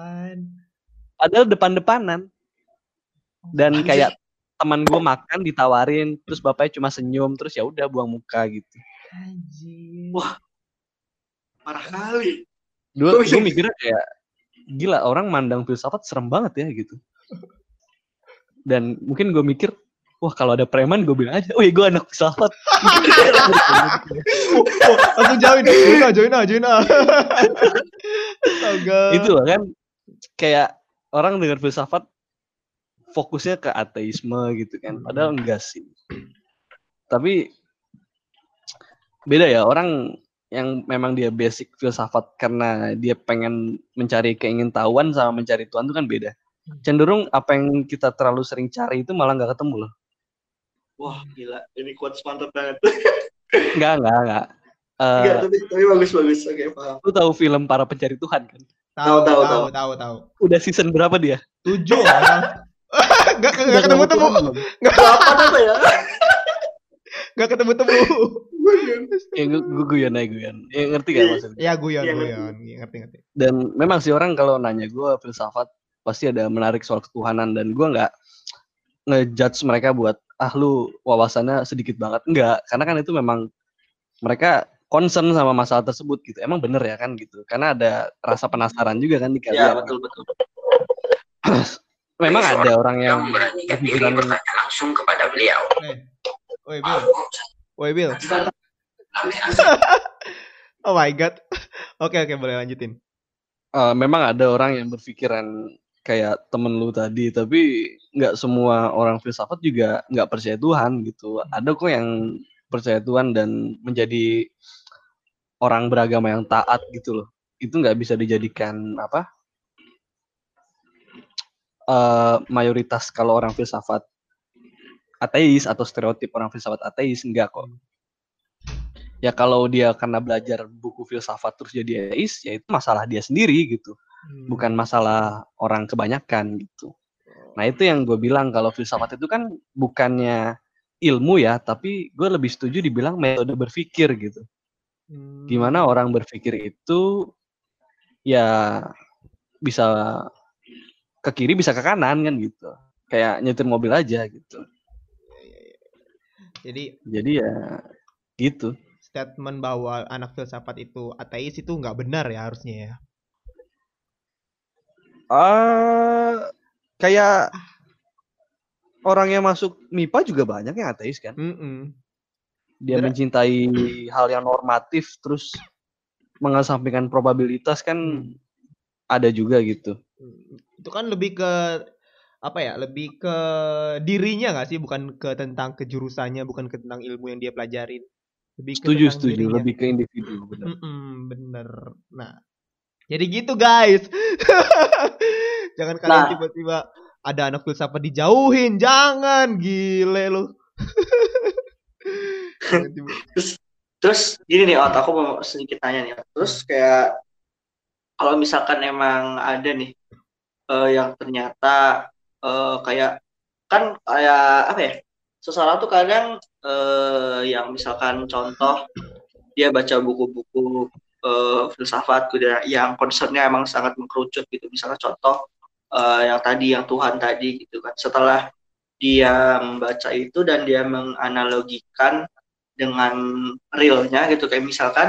Padahal depan-depanan. Dan Anjir. kayak teman gue makan ditawarin, terus bapaknya cuma senyum, terus ya udah buang muka gitu. Anjir. Wah. Parah kali. Gue Oh, iya. mikirnya kayak gila orang mandang filsafat serem banget ya gitu. Dan mungkin gue mikir, wah kalau ada preman gue bilang aja, wih gue anak filsafat. Langsung join, join ah, join ah, join ah. Itu loh kan kayak orang dengar filsafat fokusnya ke ateisme gitu kan padahal enggak sih. Tapi beda ya orang yang memang dia basic filsafat karena dia pengen mencari keingintahuan sama mencari Tuhan itu kan beda. Cenderung apa yang kita terlalu sering cari itu malah nggak ketemu loh Wah, gila. Ini quotes mantap banget. nggak nggak nggak Eh, Enggak, tapi tapi bagus bagus. Oke, paham. lu tahu film para pencari Tuhan kan Tahu, Tahu, tahu, tahu, tahu, udah season berapa dia Tujuh. Gak, gak ketemu temu, Apa apa ya? gak ketemu temu. ya gue gue guyon aja guyon ya, ngerti gak maksudnya Ya guyon, Iya, guyon, ngerti, ngerti. dan memang sih orang kalau nanya gue filsafat pasti ada menarik soal ketuhanan dan gue nggak ngejudge mereka buat ah lu wawasannya sedikit banget enggak karena kan itu memang mereka concern sama masalah tersebut gitu emang bener ya kan gitu karena ada rasa penasaran juga kan di Ya, kalian betul betul. memang ada orang yang berpikiran langsung kepada beliau. Eh, woi Bill, woi Bill. Oh my god. Oke, oke, boleh lanjutin. eh, memang ada orang yang berpikiran kayak temen lu tadi tapi nggak semua orang filsafat juga nggak percaya Tuhan gitu. Ada kok yang percaya Tuhan dan menjadi orang beragama yang taat gitu loh. Itu nggak bisa dijadikan apa eh, mayoritas kalau orang filsafat ateis atau stereotip orang filsafat ateis enggak kok. Ya kalau dia karena belajar buku filsafat terus jadi ateis ya itu masalah dia sendiri gitu Hmm. bukan masalah orang kebanyakan gitu. Nah itu yang gue bilang kalau filsafat itu kan bukannya ilmu ya, tapi gue lebih setuju dibilang metode berpikir gitu. Hmm. Gimana orang berpikir itu ya bisa ke kiri bisa ke kanan kan gitu. Kayak nyetir mobil aja gitu. Jadi Jadi ya gitu. statement bahwa anak filsafat itu ateis itu nggak benar ya harusnya ya. Ah kayak orang yang masuk MIPA juga banyak yang ateis kan. Mm-mm. dia Bener. mencintai hal yang normatif terus mengesampingkan probabilitas kan Hmm. ada juga gitu. Itu kan lebih ke apa ya? Lebih ke dirinya nggak sih? Bukan ke tentang kejurusannya, bukan ke tentang ilmu yang dia pelajarin. Lebih ke Setuju setuju dirinya. lebih ke individu benar. Mm-mm, bener. Nah, jadi gitu guys. Jangan kalian Nah. tiba-tiba ada anak filsafat dijauhin, jangan gile lu. Tiba- Terus gini nih, Ot, aku mau sedikit tanya nih. Ot. Terus kayak kalau misalkan emang ada nih eh, yang ternyata eh, kayak kan kayak apa ya? Seseorang tuh kadang eh, yang misalkan contoh dia baca buku-buku eh, filsafat gitu ya, yang concernnya emang sangat mengkerucut gitu. Misalnya contoh eh, yang tadi yang Tuhan tadi gitu kan. Setelah dia membaca itu dan dia menganalogikan dengan realnya gitu. Kayak misalkan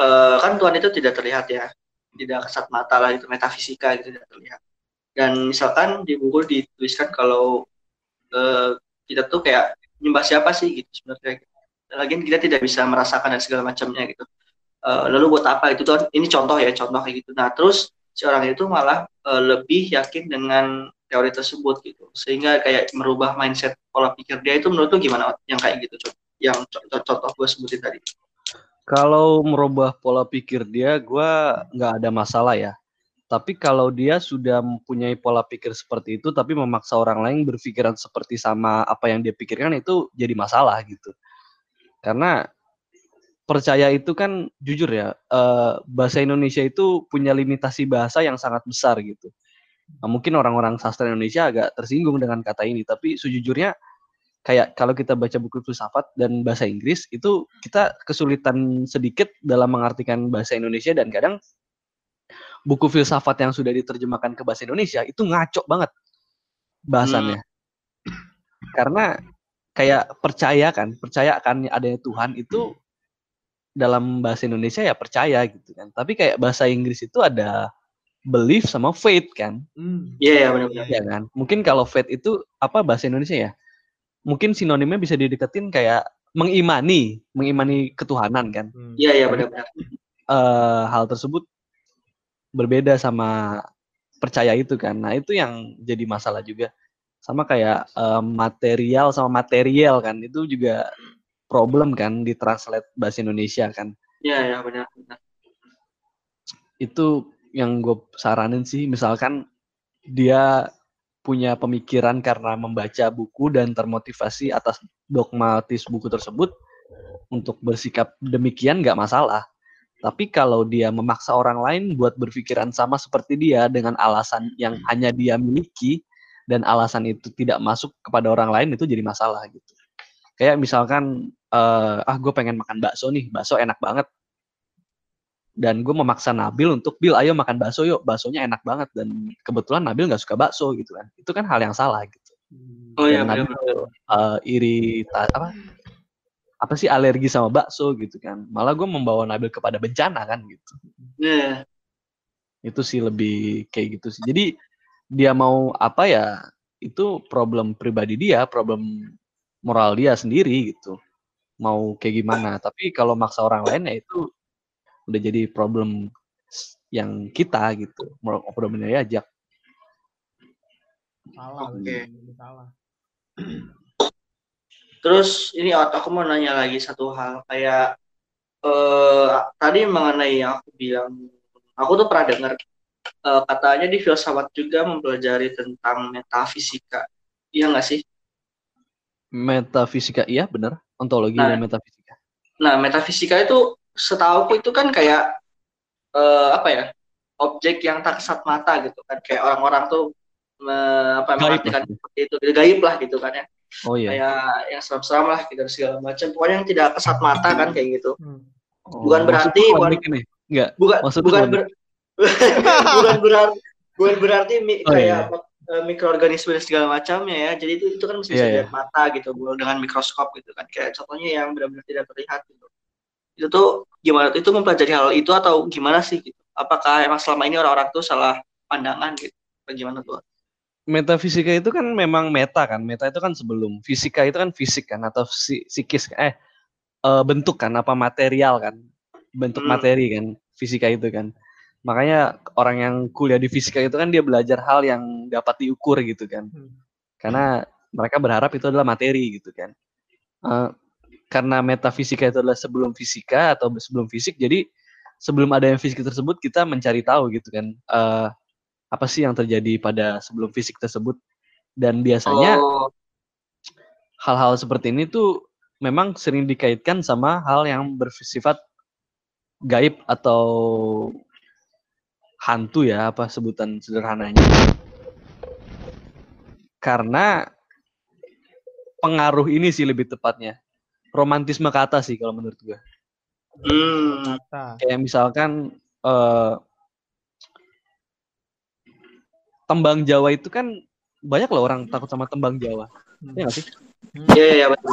eh, kan Tuhan itu tidak terlihat ya. Tidak kasat mata lah itu metafisika gitu tidak terlihat. Dan misalkan di buku dituliskan kalau eh, kita tuh kayak nyembah siapa sih? gitu sebenarnya. Lagian kita tidak bisa merasakan dan segala macamnya gitu Eh, lalu buat apa? Itu tuh ini contoh ya contoh kayak gitu. Nah terus si orang itu malah eh, lebih yakin dengan teori tersebut gitu. Sehingga kayak merubah mindset pola pikir dia itu menurut tuh gimana yang kayak gitu yang contoh, contoh gue sebutin tadi. Kalau merubah pola pikir dia, gua nggak ada masalah ya. Tapi kalau dia sudah mempunyai pola pikir seperti itu, tapi memaksa orang lain berpikiran seperti sama apa yang dia pikirkan itu jadi masalah gitu. Karena percaya itu kan jujur ya, eh, bahasa Indonesia itu punya limitasi bahasa yang sangat besar gitu. Nah, mungkin orang-orang sastra Indonesia agak tersinggung dengan kata ini, tapi sejujurnya kayak kalau kita baca buku filsafat dan bahasa Inggris itu kita kesulitan sedikit dalam mengartikan bahasa Indonesia dan kadang buku filsafat yang sudah diterjemahkan ke bahasa Indonesia itu ngaco banget bahasannya. Karena kayak percaya kan, percaya kan adanya Tuhan itu dalam bahasa Indonesia ya percaya gitu kan. Tapi kayak bahasa Inggris itu ada belief sama faith kan. Hmm. Iya, iya, benar-benar. Ya kan? Mungkin kalau faith itu apa bahasa Indonesia ya? Mungkin sinonimnya bisa dideketin kayak mengimani, mengimani ketuhanan kan. Hmm. iya iya benar-benar Eh hal tersebut berbeda sama percaya itu kan. Nah, itu yang jadi masalah juga. Sama kayak eh, material sama material kan. Itu juga problem kan di translate bahasa Indonesia kan. iya iya benar benar. Itu yang gue saranin sih misalkan dia punya pemikiran karena membaca buku dan termotivasi atas dogmatis buku tersebut untuk bersikap demikian nggak masalah. Tapi kalau dia memaksa orang lain buat berpikiran sama seperti dia dengan alasan yang hanya dia miliki dan alasan itu tidak masuk kepada orang lain itu jadi masalah gitu kayak misalkan eh, ah gue pengen makan bakso nih bakso enak banget. Dan gue memaksa Nabil untuk Bil ayo makan bakso yuk baksonya enak banget. Dan kebetulan Nabil nggak suka bakso gitu kan. Itu kan hal yang salah gitu. Oh iya dan Nabil eh, iri ta- apa? Apa sih alergi sama bakso gitu kan. Malah gue membawa Nabil kepada bencana kan gitu. Iya. Itu sih lebih kayak gitu sih. Jadi dia mau apa ya itu problem pribadi dia problem moral dia sendiri gitu. Mau kayak gimana. Tapi kalau maksa orang lain ya itu udah jadi problem yang kita gitu. Mau- problem yang diajak Salah, Oke. salah. Terus ini aku mau nanya lagi satu hal. Kayak eh tadi mengenai yang aku bilang, aku tuh pernah dengar eh, katanya di filsafat juga mempelajari tentang metafisika, iya nggak sih? Metafisika iya bener ontologi Nah. dan metafisika Nah metafisika itu setahuku itu kan kayak eh, apa ya? objek yang tak kesat mata gitu kan kayak orang-orang tuh me- apa mengartikan seperti itu gaib lah gitu kan ya Oh iya. kayak yang seram-seram lah gitu segala macam pokoknya yang tidak kesat mata kan kayak gitu Hmm. Oh, bukan berarti- bukan- ini. Enggak. bukan bukan bukan- ber, bukan berarti bukan berarti mi- Oh, kayak iya. Eh, mikroorganisme dan segala macamnya ya jadi itu itu kan mesti Iya, bisa iya. dilihat mata gitu dengan mikroskop gitu kan kayak contohnya yang benar-benar tidak terlihat gitu itu tuh gimana itu mempelajari hal itu atau gimana sih gitu apakah emang selama ini orang-orang tuh salah pandangan gitu Atau gimana tuh metafisika itu kan memang meta kan. Meta itu kan sebelum fisika itu kan fisik kan atau si- psikis eh eh, bentuk kan apa material kan. Bentuk Hmm. materi kan fisika itu kan. Makanya orang yang kuliah di fisika itu kan dia belajar hal yang dapat diukur gitu kan. Hmm. Karena mereka berharap itu adalah materi gitu kan. Eh, karena metafisika itu adalah sebelum fisika atau sebelum fisik jadi sebelum ada yang fisik tersebut kita mencari tahu gitu kan. Eh, apa sih yang terjadi pada sebelum fisik tersebut dan biasanya oh hal-hal seperti ini tuh memang sering dikaitkan sama hal yang bersifat gaib atau hantu ya apa sebutan sederhananya. Karena pengaruh ini sih lebih tepatnya. Romantisme kata sih kalau menurut gue hmm, Kata. kayak misalkan eh, tembang Jawa itu kan banyak loh orang takut sama tembang Jawa. Hmm. ya nggak sih? Iya iya betul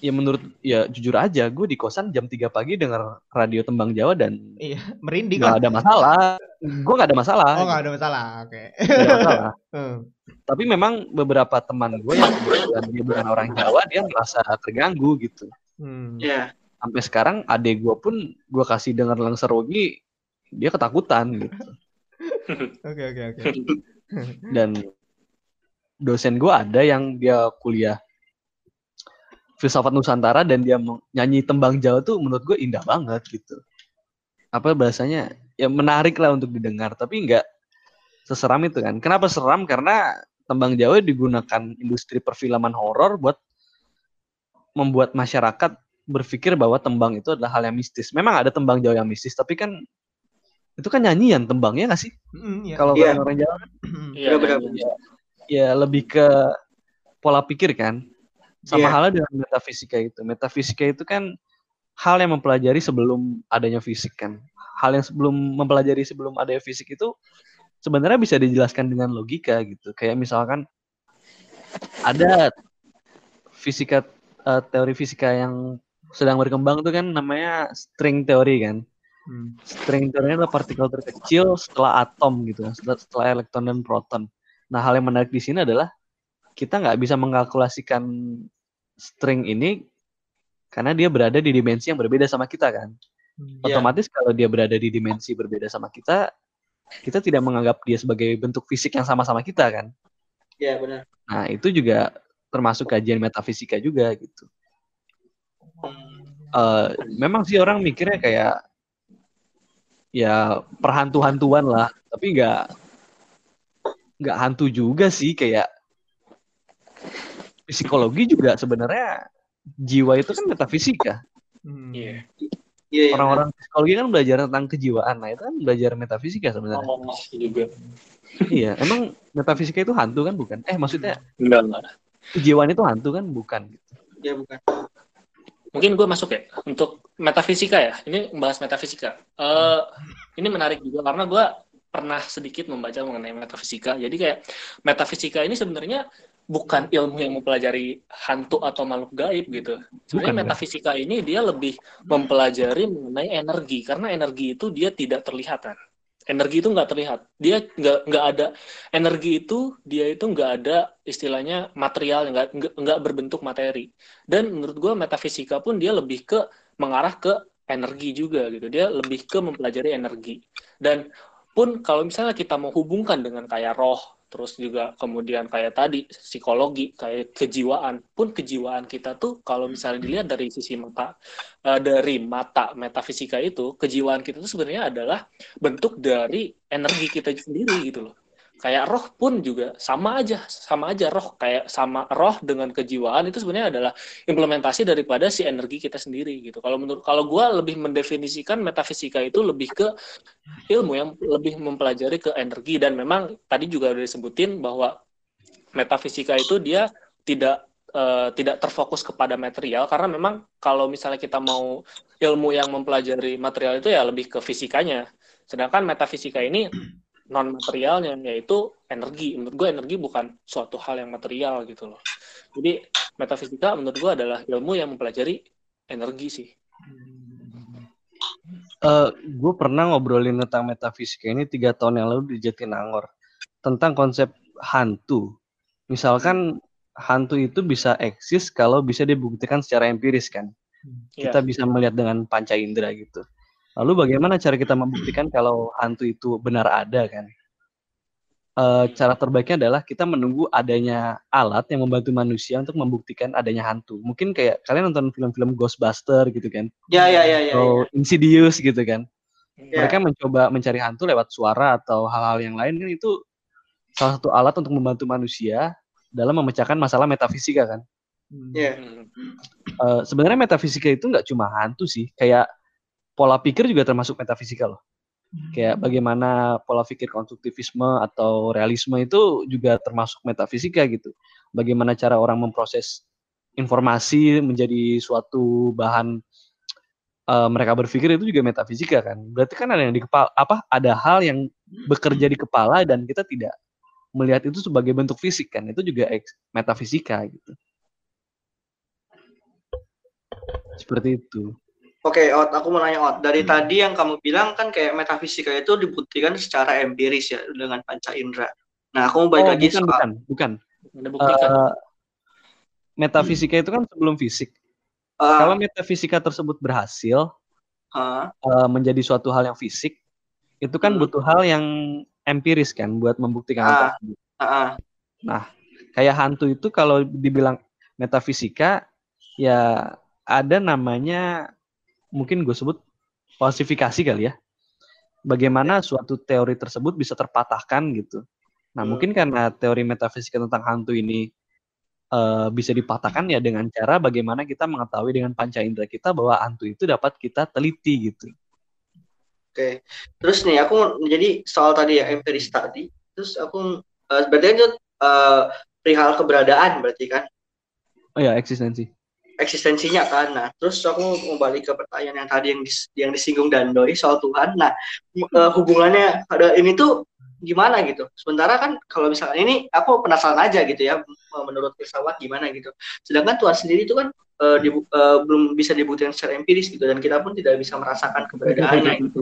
ya menurut ya jujur aja gue di kosan jam 3 pagi dengar radio tembang Jawa dan Iya, merinding nggak lah. ada masalah gue nggak ada masalah Oh, nggak ada masalah. Oke. Ada masalah Hmm. tapi memang beberapa teman gue yang dia bukan orang Jawa dia merasa terganggu gitu Hmm. iya sampai sekarang adek gue pun gue kasih dengar Langser Wogi dia ketakutan gitu Oke, oke, oke. dan dosen gue ada yang dia kuliah filsafat Nusantara dan dia mau nyanyi tembang Jawa tuh menurut gue indah banget gitu. Apa bahasanya? Ya menarik lah untuk didengar tapi nggak seseram itu kan. Kenapa seram? Karena tembang Jawa digunakan industri perfilman horor buat membuat masyarakat berpikir bahwa tembang itu adalah hal yang mistis. Memang ada tembang Jawa yang mistis tapi kan itu kan nyanyian tembangnya nggak sih? Hmm, iya. kalau Iya. orang Jawa Iya, benar-benar. iya. ya lebih ke pola pikir kan sama Iya. halnya dengan metafisika itu metafisika itu kan hal yang mempelajari sebelum adanya fisik kan hal yang sebelum mempelajari sebelum adanya fisik itu sebenarnya bisa dijelaskan dengan logika gitu kayak misalkan ada fisika eh, teori fisika yang sedang berkembang tuh kan namanya string teori kan Hmm. string teori adalah partikel terkecil setelah atom gitu kan, setelah, setelah elektron dan proton. Nah, hal yang menarik di sini adalah kita nggak bisa mengkalkulasikan string ini karena dia berada di dimensi yang berbeda sama kita kan. Hmm. Iya. Otomatis kalau dia berada di dimensi berbeda sama kita, kita tidak menganggap dia sebagai bentuk fisik yang sama-sama kita kan. iya benar Nah, itu juga termasuk kajian metafisika juga gitu. Hmm, Eh, memang sih orang mikirnya kayak ya perhantu-hantuan lah, tapi nggak nggak hantu juga sih kayak psikologi juga sebenarnya jiwa itu kan metafisika. Hmm. Iya. iya iya Orang-orang psikologi kan belajar tentang kejiwaan, nah itu kan belajar metafisika sebenarnya. Oh, juga. Iya, emang metafisika itu hantu kan bukan? Eh maksudnya Enggak, enggak. kejiwaan itu hantu kan bukan? Gitu. iya bukan Mungkin gue masuk ya untuk metafisika ya. Ini membahas metafisika. Eh ini menarik juga karena gue pernah sedikit membaca mengenai metafisika. Jadi kayak metafisika ini sebenarnya bukan ilmu yang mempelajari hantu atau makhluk gaib gitu. Sebenarnya Bukan, metafisika ini dia lebih mempelajari mengenai energi karena energi itu dia tidak terlihat kan. Energi itu nggak terlihat. Dia nggak nggak ada energi itu dia itu nggak ada istilahnya material nggak- nggak berbentuk materi. Dan menurut gue metafisika pun dia lebih ke mengarah ke energi juga gitu. Dia lebih ke mempelajari energi. Dan pun kalau misalnya kita mau hubungkan dengan kayak roh, terus juga kemudian kayak tadi psikologi, kayak kejiwaan, pun kejiwaan kita tuh kalau misalnya dilihat dari sisi mata eh, dari mata metafisika itu, kejiwaan kita tuh sebenarnya adalah bentuk dari energi kita sendiri gitu loh. Kayak roh pun juga sama aja sama aja roh kayak sama roh dengan kejiwaan itu sebenarnya adalah implementasi daripada si energi kita sendiri gitu. Kalau menurut kalau gue lebih mendefinisikan metafisika itu lebih ke ilmu yang lebih mempelajari ke energi. Dan memang tadi juga udah disebutin bahwa metafisika itu dia tidak uh, tidak terfokus kepada material. Karena memang kalau misalnya kita mau ilmu yang mempelajari material itu ya lebih ke fisikanya. Sedangkan metafisika ini non materialnya yaitu energi. Menurut gue energi bukan suatu hal yang material gitu loh. Jadi metafisika menurut gue adalah ilmu yang mempelajari energi sih. Uh, gue pernah ngobrolin tentang metafisika ini tiga tahun yang lalu di Jatinangor tentang konsep hantu. Misalkan hantu itu bisa eksis kalau bisa dibuktikan secara empiris kan. Kita yeah. bisa melihat dengan panca indera gitu Lalu bagaimana cara kita membuktikan kalau hantu itu benar ada kan? E, cara terbaiknya adalah kita menunggu adanya alat yang membantu manusia untuk membuktikan adanya hantu. Mungkin kayak kalian nonton film-film Ghostbuster gitu kan? Ya ya ya ya. Atau ya. Insidious gitu kan? Ya. Mereka mencoba mencari hantu lewat suara atau hal-hal yang lain kan itu salah satu alat untuk membantu manusia dalam memecahkan masalah metafisika kan? Iya. Yeah. Uh, sebenarnya metafisika itu nggak cuma hantu sih, kayak pola pikir juga termasuk metafisika loh. Kayak hmm. bagaimana pola pikir konstruktivisme atau realisme itu juga termasuk metafisika gitu. Bagaimana cara orang memproses informasi menjadi suatu bahan uh, mereka berpikir itu juga metafisika kan. Berarti kan ada yang di kepala apa ada hal yang bekerja di kepala dan kita tidak melihat itu sebagai bentuk fisik kan. Itu juga metafisika gitu. Seperti itu. Oke, Ot, aku mau nanya Ot. Dari hmm. tadi yang kamu bilang kan kayak metafisika itu dibuktikan secara empiris ya dengan panca indera. Nah, aku mau balik oh, lagi bukan, soal... bukan, bukan. Uh, metafisika hmm. itu kan sebelum fisik. Uh, Kalau metafisika tersebut berhasil uh, uh, menjadi suatu hal yang fisik, itu kan hmm. butuh hal yang empiris kan buat membuktikan uh, tersebut. Uh, nah, kayak hantu itu kalau dibilang metafisika, ya ada namanya mungkin gue sebut falsifikasi kali ya. Bagaimana suatu teori tersebut bisa terpatahkan gitu. Nah, hmm. mungkin karena teori metafisika tentang hantu ini uh, bisa dipatahkan ya dengan cara bagaimana kita mengetahui dengan panca indera kita bahwa hantu itu dapat kita teliti gitu. Oke. Terus nih aku jadi soal tadi ya empiris tadi. Terus aku uh, berarti itu uh, perihal keberadaan berarti kan? Oh ya, eksistensi eksistensinya kan. Nah, terus aku mau balik ke pertanyaan yang tadi yang dis, yang disinggung Dandoy soal Tuhan. Nah, uh, hubungannya ada ini tuh gimana gitu. Sementara kan kalau misalnya ini aku penasaran aja gitu ya menurut filsafat gimana gitu. Sedangkan Tuhan sendiri itu kan uh, di, uh, belum bisa dibuktikan secara empiris gitu dan kita pun tidak bisa merasakan keberadaannya gitu.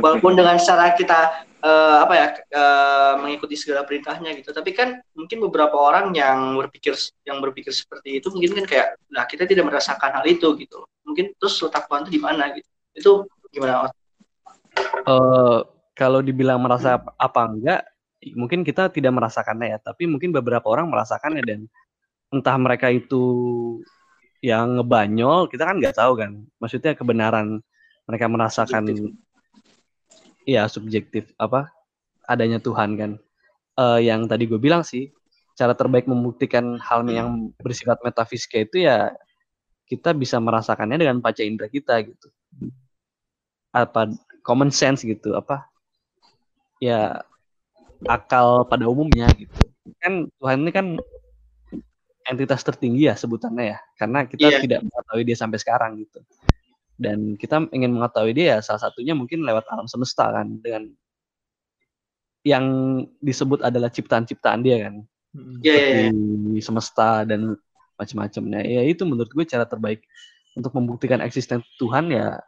Walaupun dengan cara kita uh, apa ya uh, mengikuti segala perintahnya gitu. Tapi kan mungkin beberapa orang yang berpikir yang berpikir seperti itu mungkin kan kayak nah kita tidak merasakan hal itu gitu. Mungkin terus letak Tuhan itu di mana gitu. Itu gimana? Uh, kalau dibilang merasa apa enggak, mungkin kita tidak merasakannya ya, tapi mungkin beberapa orang merasakannya dan entah mereka itu yang ngebanyol, kita kan nggak tahu kan. Maksudnya kebenaran mereka merasakan subjektif. ya subjektif apa adanya Tuhan kan. Uh, yang tadi gue bilang sih, cara terbaik membuktikan hal yang bersifat metafisika itu ya kita bisa merasakannya dengan paca indera kita gitu. Apa common sense gitu, apa ya akal pada umumnya gitu. Kan Tuhan ini kan entitas tertinggi ya sebutannya ya, karena kita yeah. tidak mengetahui dia sampai sekarang gitu. Dan kita ingin mengetahui dia ya salah satunya mungkin lewat alam semesta kan dengan yang disebut adalah ciptaan-ciptaan dia kan. Yeah, iya, Seperti yeah, semesta dan macam-macamnya. Ya itu menurut gue cara terbaik untuk membuktikan eksistensi Tuhan ya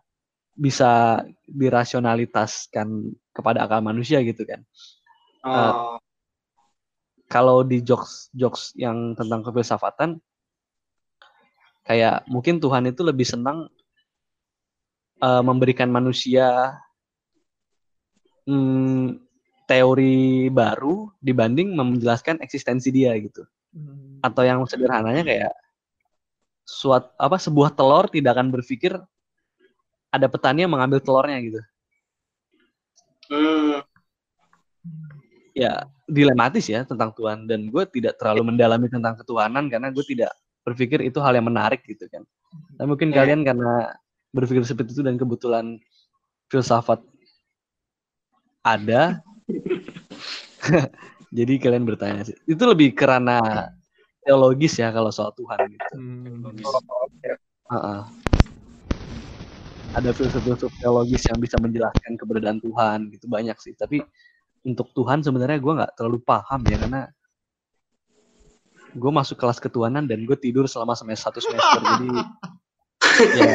bisa dirasionalitaskan kepada akal manusia gitu kan. Oh. Uh, kalau di jokes jokes yang tentang kefilsafatan kayak mungkin Tuhan itu lebih senang uh, memberikan manusia hmm, teori baru dibanding menjelaskan eksistensi dia gitu. Hmm. Atau yang sederhananya kayak suat apa sebuah telur tidak akan berpikir ada petani yang mengambil telurnya gitu. Hmm. ya dilematis ya tentang Tuhan dan gue tidak terlalu mendalami tentang ketuhanan karena gue tidak berpikir itu hal yang menarik gitu kan. Tapi mungkin Ya. kalian karena berpikir seperti itu dan kebetulan filsafat ada, jadi kalian bertanya sih. Itu lebih karena teologis ya kalau soal Tuhan gitu. Hmm. Heeh. Ada filsuf-filsuf teologis yang bisa menjelaskan keberadaan Tuhan gitu banyak sih. Tapi untuk Tuhan sebenarnya gue nggak terlalu paham ya karena gue masuk kelas ketuhanan dan gue tidur selama semester satu semester jadi ya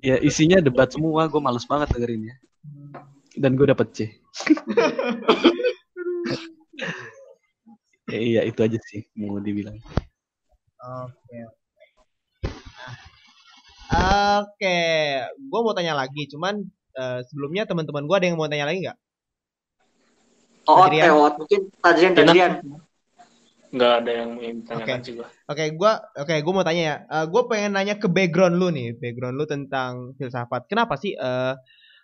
ya isinya debat semua gue males banget dengerinnya dan gue dapet C ya, iya itu aja sih mau dibilang Oke. Nah. Oke, gue mau tanya lagi, cuman eh, sebelumnya teman-teman gue ada yang mau tanya lagi nggak? Oh, Adrian. eh, Ot. mungkin Tadrian, Tadrian. Nggak ada yang ingin ditanyakan sih gua. Oke, gua oke, gua mau tanya ya. Eh, gue pengen nanya ke background lu nih, background lu tentang filsafat. Kenapa sih eh,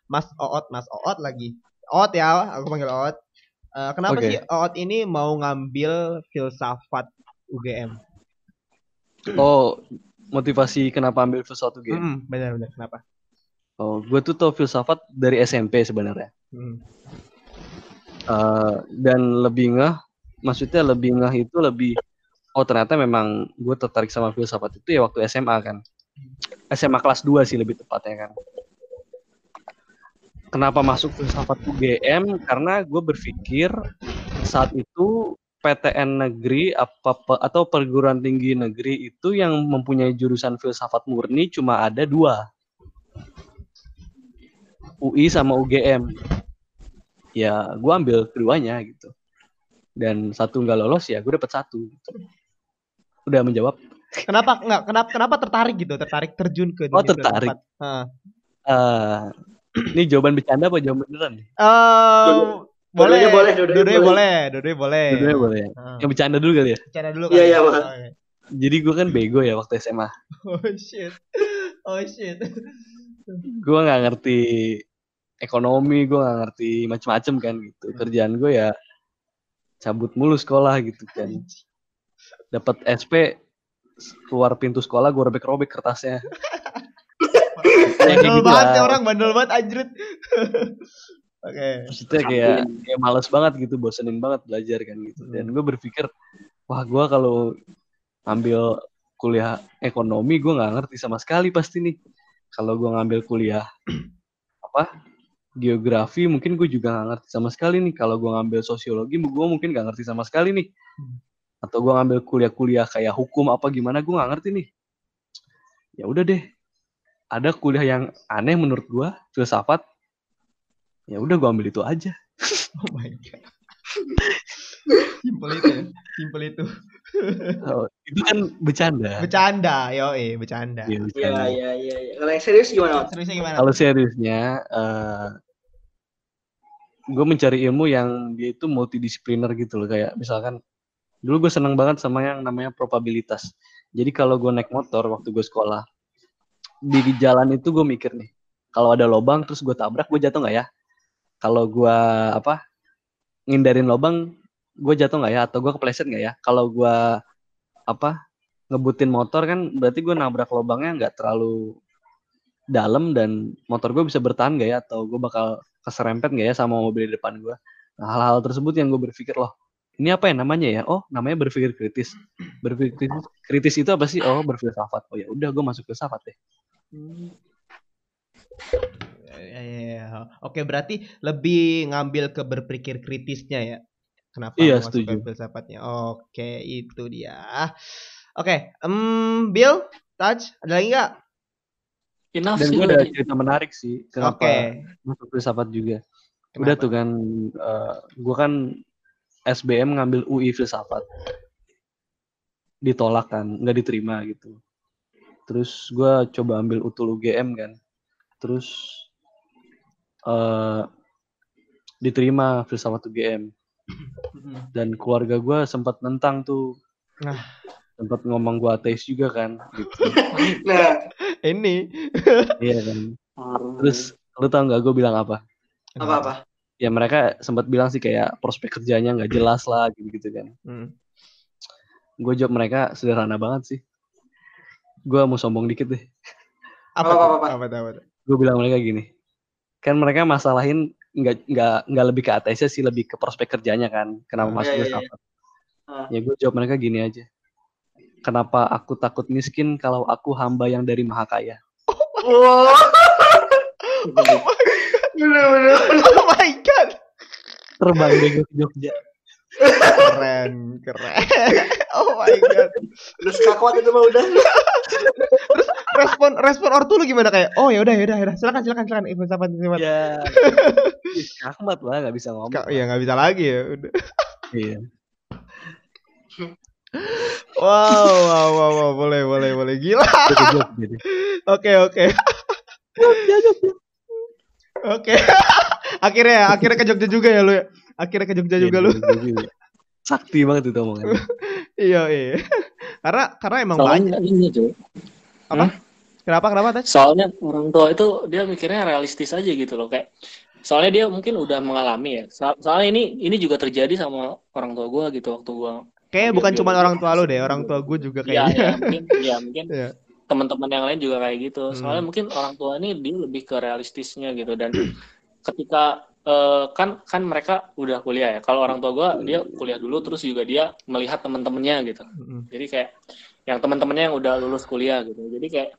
Mas Oot, Mas Oot lagi? Oot ya, aku panggil Oot. Eh, kenapa Oke. sih Oot ini mau ngambil filsafat UGM? oh motivasi kenapa ambil filsafat game Hmm, benar-benar kenapa? oh gue tuh tau filsafat dari SMP sebenarnya. Hmm. Eh, dan lebih ngeh maksudnya lebih ngeh itu lebih oh ternyata memang gue tertarik sama filsafat itu ya waktu SMA kan? SMA kelas 2 sih lebih tepatnya kan? Kenapa masuk filsafat UGM karena gue berpikir saat itu PTN negeri apa atau perguruan tinggi negeri itu yang mempunyai jurusan filsafat murni cuma ada dua. UI sama UGM ya gue ambil keduanya gitu. Dan satu nggak lolos ya gue dapet satu. Gitu. udah menjawab. Kenapa nggak kenapa kenapa tertarik gitu, tertarik terjun ke Oh, tertarik. Eh, ini jawaban bercanda apa jawaban beneran? Eh, boleh, Dua-duanya boleh, dua-duanya boleh. boleh, dua-duanya boleh. Dua-duanya boleh ya? Hah. yang bercanda dulu kali ya Bicara dulu Iya, kali. iya, boleh. Oke. jadi gue kan bego ya waktu SMA Oh shit. Oh shit. gue nggak ngerti ekonomi gue nggak ngerti macem-macem kan gitu kerjaan gue ya cabut mulu sekolah gitu kan dapat SP keluar pintu sekolah gue robek-robek kertasnya Bandel gitu banget ya orang, bandel banget anjrit. Oke. maksudnya kayak kayak males banget gitu bosenin banget belajar kan gitu. Dan gue berpikir wah gue kalau ambil kuliah ekonomi gue nggak ngerti sama sekali pasti nih. Kalau gue ngambil kuliah apa geografi mungkin gue juga nggak ngerti sama sekali nih. Kalau gue ngambil sosiologi gue mungkin nggak ngerti sama sekali nih. Atau gue ngambil kuliah-kuliah kayak hukum apa gimana gue nggak ngerti nih. Ya udah deh. Ada kuliah yang aneh menurut gue filsafat ya udah gue ambil itu aja Oh my god. Simpel itu ya. Simpel itu. Oh, itu kan bercanda. Bercanda, yo eh, bercanda. Iya, Iya, bercanda. iya, iya. iya. Kalau yang serius gimana? Seriusnya gimana? Kalau seriusnya, eh gue mencari ilmu yang dia itu multidisipliner gitu loh. Kayak misalkan, dulu gue seneng banget sama yang namanya probabilitas. Jadi kalau gue naik motor waktu gue sekolah, di jalan itu gue mikir nih, kalau ada lobang terus gue tabrak, gue jatuh nggak ya? Kalau gue apa ngindarin lobang, gue jatuh nggak ya? Atau gue kepleset nggak ya? Kalau gue apa ngebutin motor kan berarti gue nabrak lobangnya nggak terlalu dalam dan motor gue bisa bertahan gak ya? Atau gue bakal keserempet gak ya sama mobil di depan gue nah, hal-hal tersebut yang gue berpikir loh ini apa ya namanya ya? Oh namanya berpikir kritis. Berpikir kritis, kritis itu apa sih? Oh berfilsafat oh ya udah gue masuk filsafat deh Ya, ya, ya. Oke, berarti lebih ngambil ke berpikir kritisnya ya. Kenapa Iya, lu masuk ke setuju. filsafatnya? Oke, itu dia. Oke, em Bill, Touch, ada lagi nggak? Enough dan sih gue gua ada cerita menarik sih kenapa Oke. masuk filsafat juga Kenapa? udah tuh kan gue kan SBM ngambil UI filsafat ditolak kan nggak diterima gitu terus gue coba ambil utul UGM kan terus eh diterima filsafat UGM Mm-mm. dan keluarga gue sempat nentang tuh Nah. sempat ngomong gue ateis juga kan gitu Nah, Ini. iya kan terus lu tau nggak gue bilang apa apa-apa? ya mereka sempat bilang sih kayak prospek kerjanya nggak jelas lah gitu-gitu kan. Hmm. Gue jawab mereka sederhana banget sih. Gue mau sombong dikit deh. Apa, Apa, apa, apa? apa, apa? Gue bilang mereka gini. Kan mereka masalahin nggak nggak nggak lebih ke ATS sih lebih ke prospek kerjanya kan. Kenapa Hmm, masuk iya, iya, filsafat? Ah. Ya gue jawab mereka gini aja. Kenapa aku takut miskin kalau aku hamba yang dari maha kaya? Wah, bener-bener. Oh my god. Terbang ke Jogja. Keren, keren. Oh my god. Lu kakuat itu mah udah. Respon respon ortu lu gimana kayak? Oh ya udah ya udah ya udah. Silakan silakan silakan. Ibnu Safat Ibnu Safat. Ya. Lah nggak bisa ngomong. Ka- Ya nggak bisa lagi ya. Udah. Iya. Wow, wow, wow, wow, boleh, boleh, boleh. Gila. Oke, oke. Oke. akhirnya ya, akhirnya ke Jogja juga ya lu ya. Akhirnya ke Jogja juga Iya, lu. Juga. Sakti banget itu omongan. Iya, iya. Karena karena emang banyak. Soalnya ini tuh. Kenapa kenapa Taj? Soalnya orang tua itu dia mikirnya realistis aja gitu loh kayak soalnya dia mungkin udah mengalami ya. So- soalnya ini ini juga terjadi sama orang tua gua gitu waktu gua. Kayaknya bukan cuma orang tua lu deh, orang tua gue juga Iya, kayaknya. ya, mungkin ya mungkin Iya. teman-teman yang lain juga kayak gitu. Soalnya Hmm. mungkin orang tua ini dia lebih ke realistisnya gitu dan ketika eh, kan kan mereka udah kuliah ya. Kalau orang tua gua dia kuliah dulu terus juga dia melihat teman-temannya gitu. Jadi kayak yang teman-temannya yang udah lulus kuliah gitu. Jadi kayak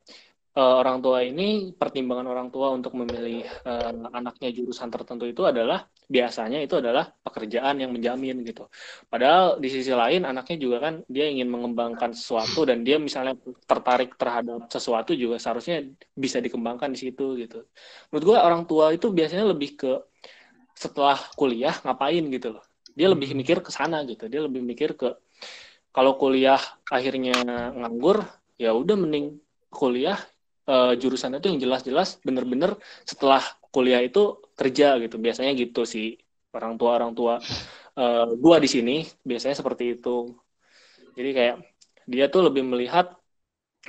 eh, orang tua ini pertimbangan orang tua untuk memilih eh, anaknya jurusan tertentu itu adalah biasanya itu adalah pekerjaan yang menjamin gitu. Padahal di sisi lain anaknya juga kan dia ingin mengembangkan sesuatu dan dia misalnya tertarik terhadap sesuatu juga seharusnya bisa dikembangkan di situ gitu. Menurut gua orang tua itu biasanya lebih ke setelah kuliah ngapain gitu loh. Dia lebih Hmm. mikir ke sana gitu. Dia lebih mikir ke kalau kuliah akhirnya nganggur, ya udah mending kuliah eh, jurusan itu yang jelas-jelas bener-bener setelah kuliah itu kerja gitu. Biasanya gitu sih orang tua orang tua eh, gua di sini biasanya seperti itu. Jadi kayak dia tuh lebih melihat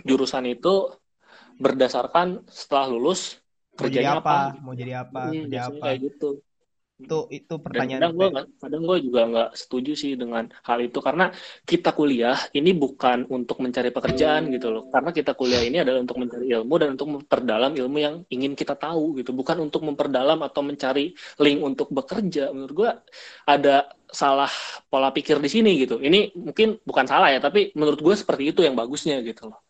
jurusan itu berdasarkan setelah lulus Mau jadi kerjanya apa? apa. Mau jadi apa? Hmm, Kerja apa? kayak gitu. Itu itu Dan pertanyaan. kadang gue kadang gue juga nggak setuju sih dengan hal itu karena kita kuliah ini bukan untuk mencari pekerjaan gitu loh. Karena kita kuliah ini adalah untuk mencari ilmu dan untuk memperdalam ilmu yang ingin kita tahu gitu. Bukan untuk memperdalam atau mencari link untuk bekerja. Menurut gue ada salah pola pikir di sini gitu. Ini mungkin bukan salah ya, tapi menurut gue seperti itu yang bagusnya gitu loh.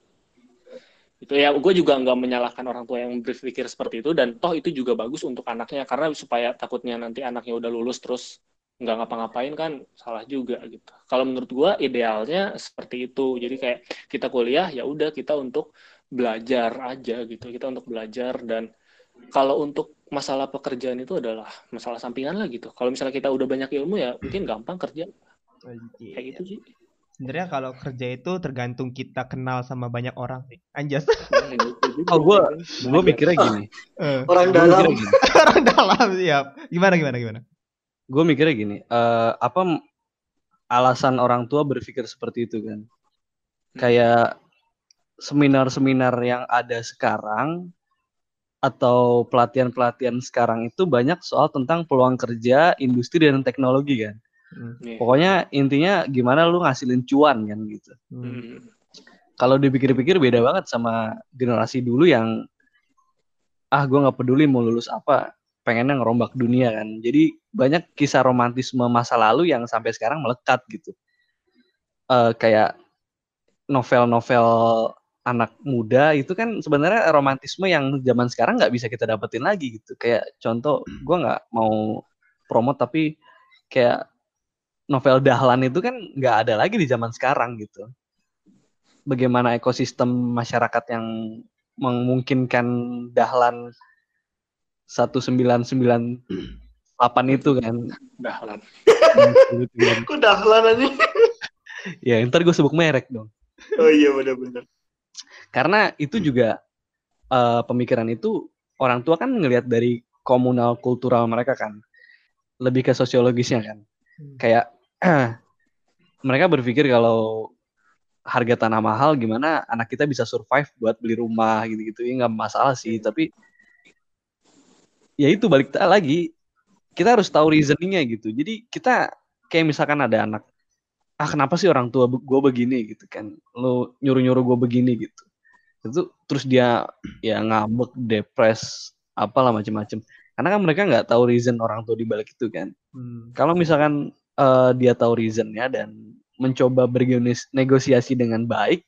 Itu ya, gue juga nggak menyalahkan orang tua yang berpikir seperti itu dan toh itu juga bagus untuk anaknya karena supaya takutnya nanti anaknya udah lulus terus nggak ngapa-ngapain kan salah juga gitu. Kalau menurut gue idealnya seperti itu. Jadi kayak kita kuliah ya udah kita untuk belajar aja gitu. Kita untuk belajar dan kalau untuk masalah pekerjaan itu adalah masalah sampingan lah gitu. Kalau misalnya kita udah banyak ilmu ya mungkin gampang kerja kayak gitu sih. Sebenarnya kalau kerja itu tergantung kita kenal sama banyak orang sih. Anjas. Ya, gitu. Oh, gua gue mikirnya gini. Eh, Orang dalam. gini. orang dalam siap. Gimana gimana gimana? Gue mikirnya gini. eh, apa alasan orang tua berpikir seperti itu kan? Kayak seminar-seminar yang ada sekarang atau pelatihan-pelatihan sekarang itu banyak soal tentang peluang kerja, industri dan teknologi kan. Iya. Pokoknya intinya gimana lu ngasilin cuan kan gitu. Hmm. Hmm. Kalau dipikir-pikir beda banget sama generasi dulu yang ah gue nggak peduli mau lulus apa, pengennya ngerombak dunia kan. Jadi banyak kisah romantisme masa lalu yang sampai sekarang melekat gitu. Eh kayak novel-novel anak muda itu kan sebenarnya romantisme yang zaman sekarang nggak bisa kita dapetin lagi gitu. Kayak contoh, gue nggak mau promote tapi kayak novel Dahlan itu kan nggak ada lagi di zaman sekarang gitu. Bagaimana ekosistem masyarakat yang memungkinkan Dahlan 1998 itu kan. Dahlan. Kok dahlan aja? ya ntar gue sebut merek dong. Oh iya benar-benar. Karena itu juga eh, pemikiran itu orang tua kan ngelihat dari komunal kultural mereka kan. Lebih ke sosiologisnya kan. Kayak mereka berpikir kalau harga tanah mahal gimana anak kita bisa survive buat beli rumah gitu-gitu ya nggak masalah sih tapi ya itu balik lagi kita harus tahu reasoningnya gitu. Jadi kita kayak misalkan ada anak, ah kenapa sih orang tua gue begini gitu kan, lo nyuruh nyuruh gue begini gitu. Itu terus dia ya ngambek, depres, apalah macem-macem. Karena kan mereka nggak tahu reason orang tua di balik itu kan. Hmm. Kalau misalkan eh, dia tahu reasonnya dan mencoba bernegosiasi dengan baik,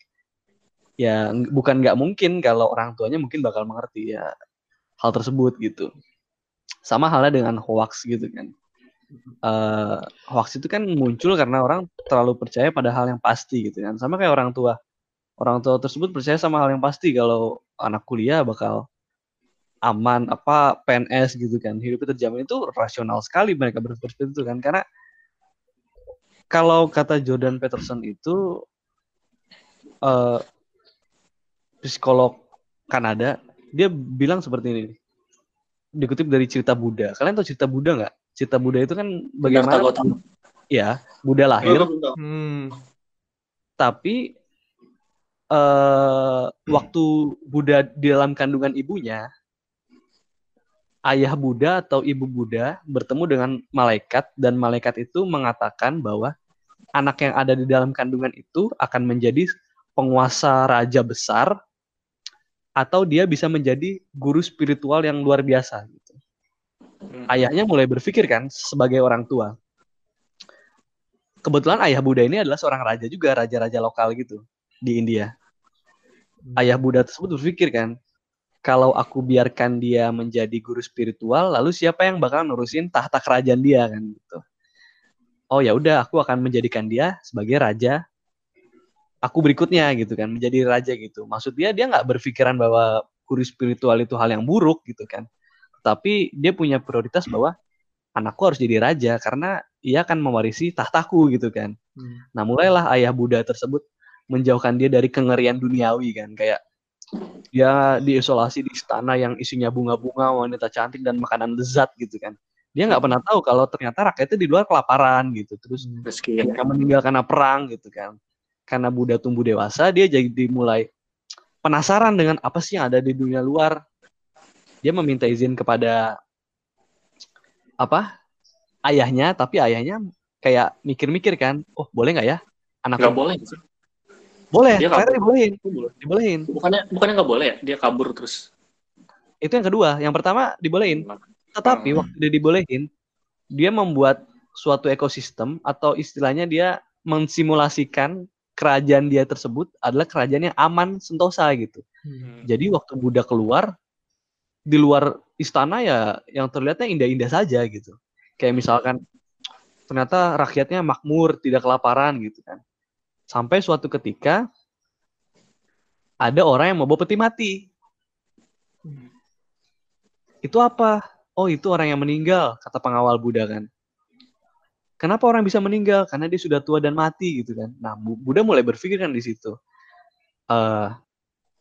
ya bukan nggak mungkin kalau orang tuanya mungkin bakal mengerti ya hal tersebut gitu. Sama halnya dengan hoax gitu kan. Eh, hoax itu kan muncul karena orang terlalu percaya pada hal yang pasti gitu kan. Sama kayak orang tua. Orang tua tersebut percaya sama hal yang pasti kalau anak kuliah bakal aman apa PNS gitu kan hidupnya terjamin itu rasional sekali mereka berpikir itu kan karena kalau kata Jordan Peterson itu eh, psikolog Kanada dia bilang seperti ini. Dikutip dari cerita Buddha. Kalian tahu cerita Buddha nggak? Cerita Buddha itu kan bagaimana? Siddhartha Gautama. ya Buddha lahir. Hmm. tapi eh waktu Buddha di dalam kandungan ibunya, ayah Buddha atau ibu Buddha bertemu dengan malaikat dan malaikat itu mengatakan bahwa anak yang ada di dalam kandungan itu akan menjadi penguasa raja besar atau dia bisa menjadi guru spiritual yang luar biasa gitu. Hmm. Ayahnya mulai berpikir kan sebagai orang tua. Kebetulan ayah Buddha ini adalah seorang raja juga, raja-raja lokal gitu di India. Ayah Buddha tersebut berpikir kan, kalau aku biarkan dia menjadi guru spiritual, lalu siapa yang bakal nurusin tahta kerajaan dia kan gitu. Oh ya udah, aku akan menjadikan dia sebagai raja. Aku berikutnya gitu kan, menjadi raja gitu. Maksud dia dia nggak berpikiran bahwa guru spiritual itu hal yang buruk gitu kan. Tapi dia punya prioritas bahwa anakku harus jadi raja karena ia akan mewarisi tahtaku gitu kan. Hmm. Nah mulailah ayah Buddha tersebut menjauhkan dia dari kengerian duniawi kan kayak dia diisolasi di istana yang isinya bunga-bunga, wanita cantik dan makanan lezat gitu kan. Dia nggak pernah tahu kalau ternyata rakyatnya di luar kelaparan gitu. Terus Hmm. Mereka meninggal karena perang gitu kan. Karena Buddha tumbuh dewasa, dia jadi mulai penasaran dengan apa sih yang ada di dunia luar. Dia meminta izin kepada apa ayahnya, tapi ayahnya kayak mikir-mikir kan, oh boleh nggak ya anak Nggak boleh. boleh, Dia kabur. dibolehin, Boleh. dibolehin. Bukannya bukannya nggak boleh ya? Dia kabur terus. Itu yang kedua, yang pertama dibolehin. Tetapi Hmm. waktu dia dibolehin, dia membuat suatu ekosistem atau istilahnya dia mensimulasikan kerajaan dia tersebut adalah kerajaan yang aman sentosa gitu. Hmm. Jadi waktu Buddha keluar di luar istana ya yang terlihatnya indah-indah saja gitu. Kayak misalkan ternyata rakyatnya makmur, tidak kelaparan gitu kan. Sampai suatu ketika ada orang yang mau bawa peti mati. Itu apa? Oh, itu orang yang meninggal, kata pengawal Buddha kan. Kenapa orang bisa meninggal? Karena dia sudah tua dan mati gitu kan. Nah, Bu- Buddha mulai berpikir kan di situ. Eh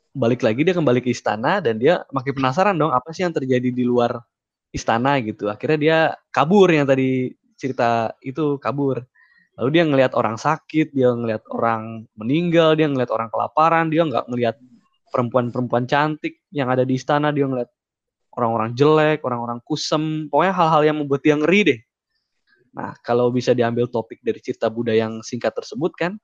balik lagi dia kembali ke istana dan dia makin penasaran dong apa sih yang terjadi di luar istana gitu. Akhirnya dia kabur yang tadi cerita itu kabur. Lalu dia ngelihat orang sakit, dia ngelihat orang meninggal, dia ngelihat orang kelaparan, dia nggak ngelihat perempuan-perempuan cantik yang ada di istana, dia ngelihat orang-orang jelek, orang-orang kusem, pokoknya hal-hal yang membuat dia ngeri deh. Nah, kalau bisa diambil topik dari cerita Buddha yang singkat tersebut kan,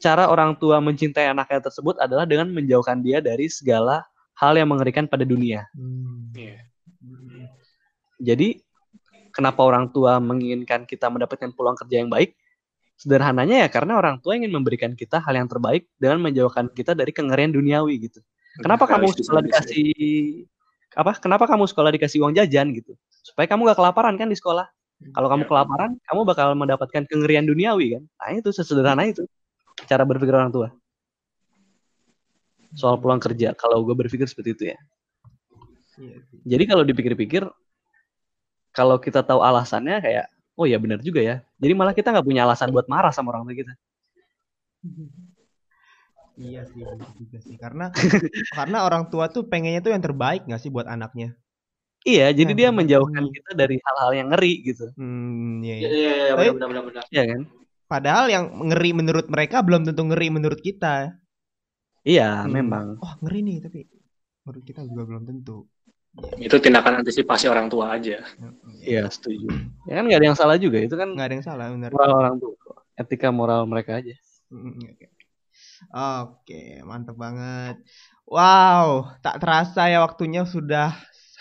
cara orang tua mencintai anaknya tersebut adalah dengan menjauhkan dia dari segala hal yang mengerikan pada dunia. Hmm. Iya. Jadi, kenapa orang tua menginginkan kita mendapatkan peluang kerja yang baik? Sederhananya ya karena orang tua ingin memberikan kita hal yang terbaik dengan menjauhkan kita dari kengerian duniawi gitu. Kenapa kamu sih. dikasih apa? Kenapa kamu sekolah dikasih uang jajan gitu? Supaya kamu gak kelaparan kan di sekolah. Kalau kamu Iya. kelaparan, kamu bakal mendapatkan kengerian duniawi kan. Nah itu sesederhana itu cara berpikir orang tua. Soal peluang kerja, kalau gue berpikir seperti itu ya. Iya sih. Jadi kalau dipikir-pikir, kalau kita tahu alasannya kayak, oh ya benar juga ya. Jadi malah kita nggak punya alasan buat marah sama orang tua kita. Iya sih, juga sih. Karena karena orang tua tuh pengennya tuh yang terbaik nggak sih buat anaknya? Iya, jadi Nah, dia menjauhkan kita dari hal-hal yang ngeri gitu. Hmm, iya. Iya, iya. iya, iya, Tapi- benar, benar, benar. Iya kan? Padahal yang ngeri menurut mereka belum tentu ngeri menurut kita. Iya, Hmm. memang. Wah ngeri nih tapi menurut kita juga belum tentu. Itu tindakan antisipasi orang tua aja. Iya setuju. Ya kan nggak ada yang salah juga itu kan nggak ada yang salah benar moral orang tua, etika moral mereka aja. Mm, Oke, Oke, mantap banget. Wow, tak terasa ya waktunya sudah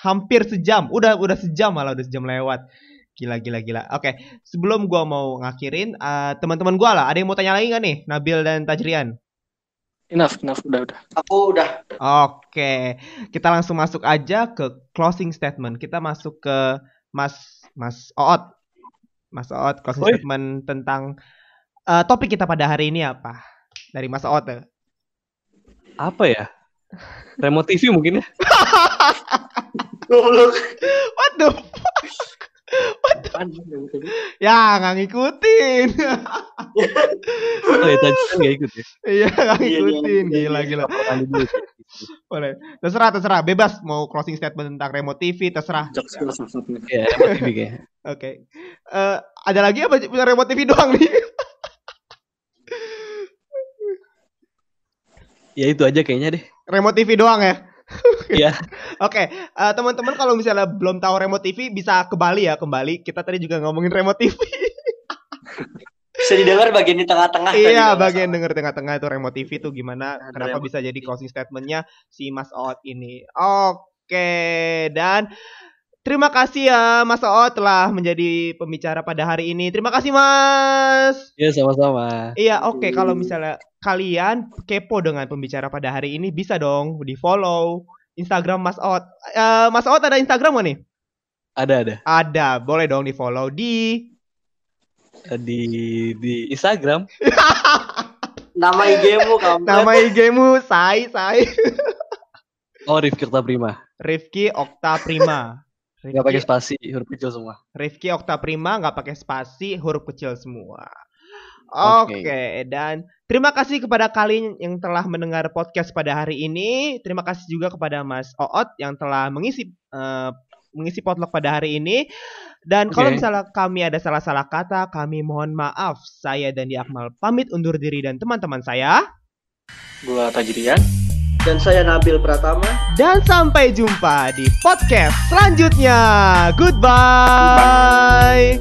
hampir sejam. Udah udah sejam malah udah sejam lewat. Gila gila gila. Oke, sebelum gua mau ngakhirin, eh, teman-teman gua lah, ada yang mau tanya lagi nggak nih, Nabil dan Tajrian? Enough, enough, udah, udah. Aku udah Oke, kita langsung masuk aja ke closing statement. Kita masuk ke Mas Mas Oot. Mas Oot closing Oi. statement tentang eh, topik kita pada hari ini apa? Dari Mas Oot. ya. Apa ya? Remote TV mungkin ya? goblok. What the fuck? Apaan? Ya, nggak ngikutin. Oh ya tadi kan nggak ikut ya? Iya, nggak Iya, iya, ngikutin. iya, Gila, iya. gila. Sih. Boleh. Terserah, terserah. Bebas mau closing statement tentang remote TV, terserah. Iya remote TV kayaknya. Oke. Eh, ada lagi apa punya remote TV doang nih? Ya itu aja kayaknya deh. remote TV doang ya? Iya. Oke, eh, teman-teman kalau misalnya belum tahu remote TV bisa ke Bali ya, kembali. Kita tadi juga ngomongin remote TV. Bisa didengar bagian di tengah-tengah. tadi iya, bagian denger tengah-tengah itu remote TV tuh gimana? Ada Kenapa remote bisa jadi closing statementnya si Mas Oot ini? Oke, dan terima kasih ya Mas Oot telah menjadi pembicara pada hari ini. Terima kasih Mas. Iya sama-sama. Iya, oke. Kalau misalnya kalian kepo dengan pembicara pada hari ini, bisa dong di follow Instagram Mas Oot. Eh, Mas Oot ada Instagram gak nih? Ada ada Ada, boleh dong di follow di di di Instagram. Nama IG-mu kamu. nama IG-mu Sai Sai Oh Rifki Okta Prima. Rifki Okta Prima. Gak pakai Rifki, spasi huruf kecil semua. Rifki Okta Prima nggak pakai spasi huruf kecil semua. Oke. Oke, dan terima kasih kepada kalian yang telah mendengar podcast pada hari ini. Terima kasih juga kepada Mas Oot yang telah mengisi eh, mengisi potluck pada hari ini. Dan kalau Oke. misalnya kami ada salah-salah kata, kami mohon maaf. Saya dan Akmal pamit undur diri dan teman-teman saya. Gua Tajrian. Dan saya Nabil Pratama. Dan sampai jumpa di podcast selanjutnya. Goodbye.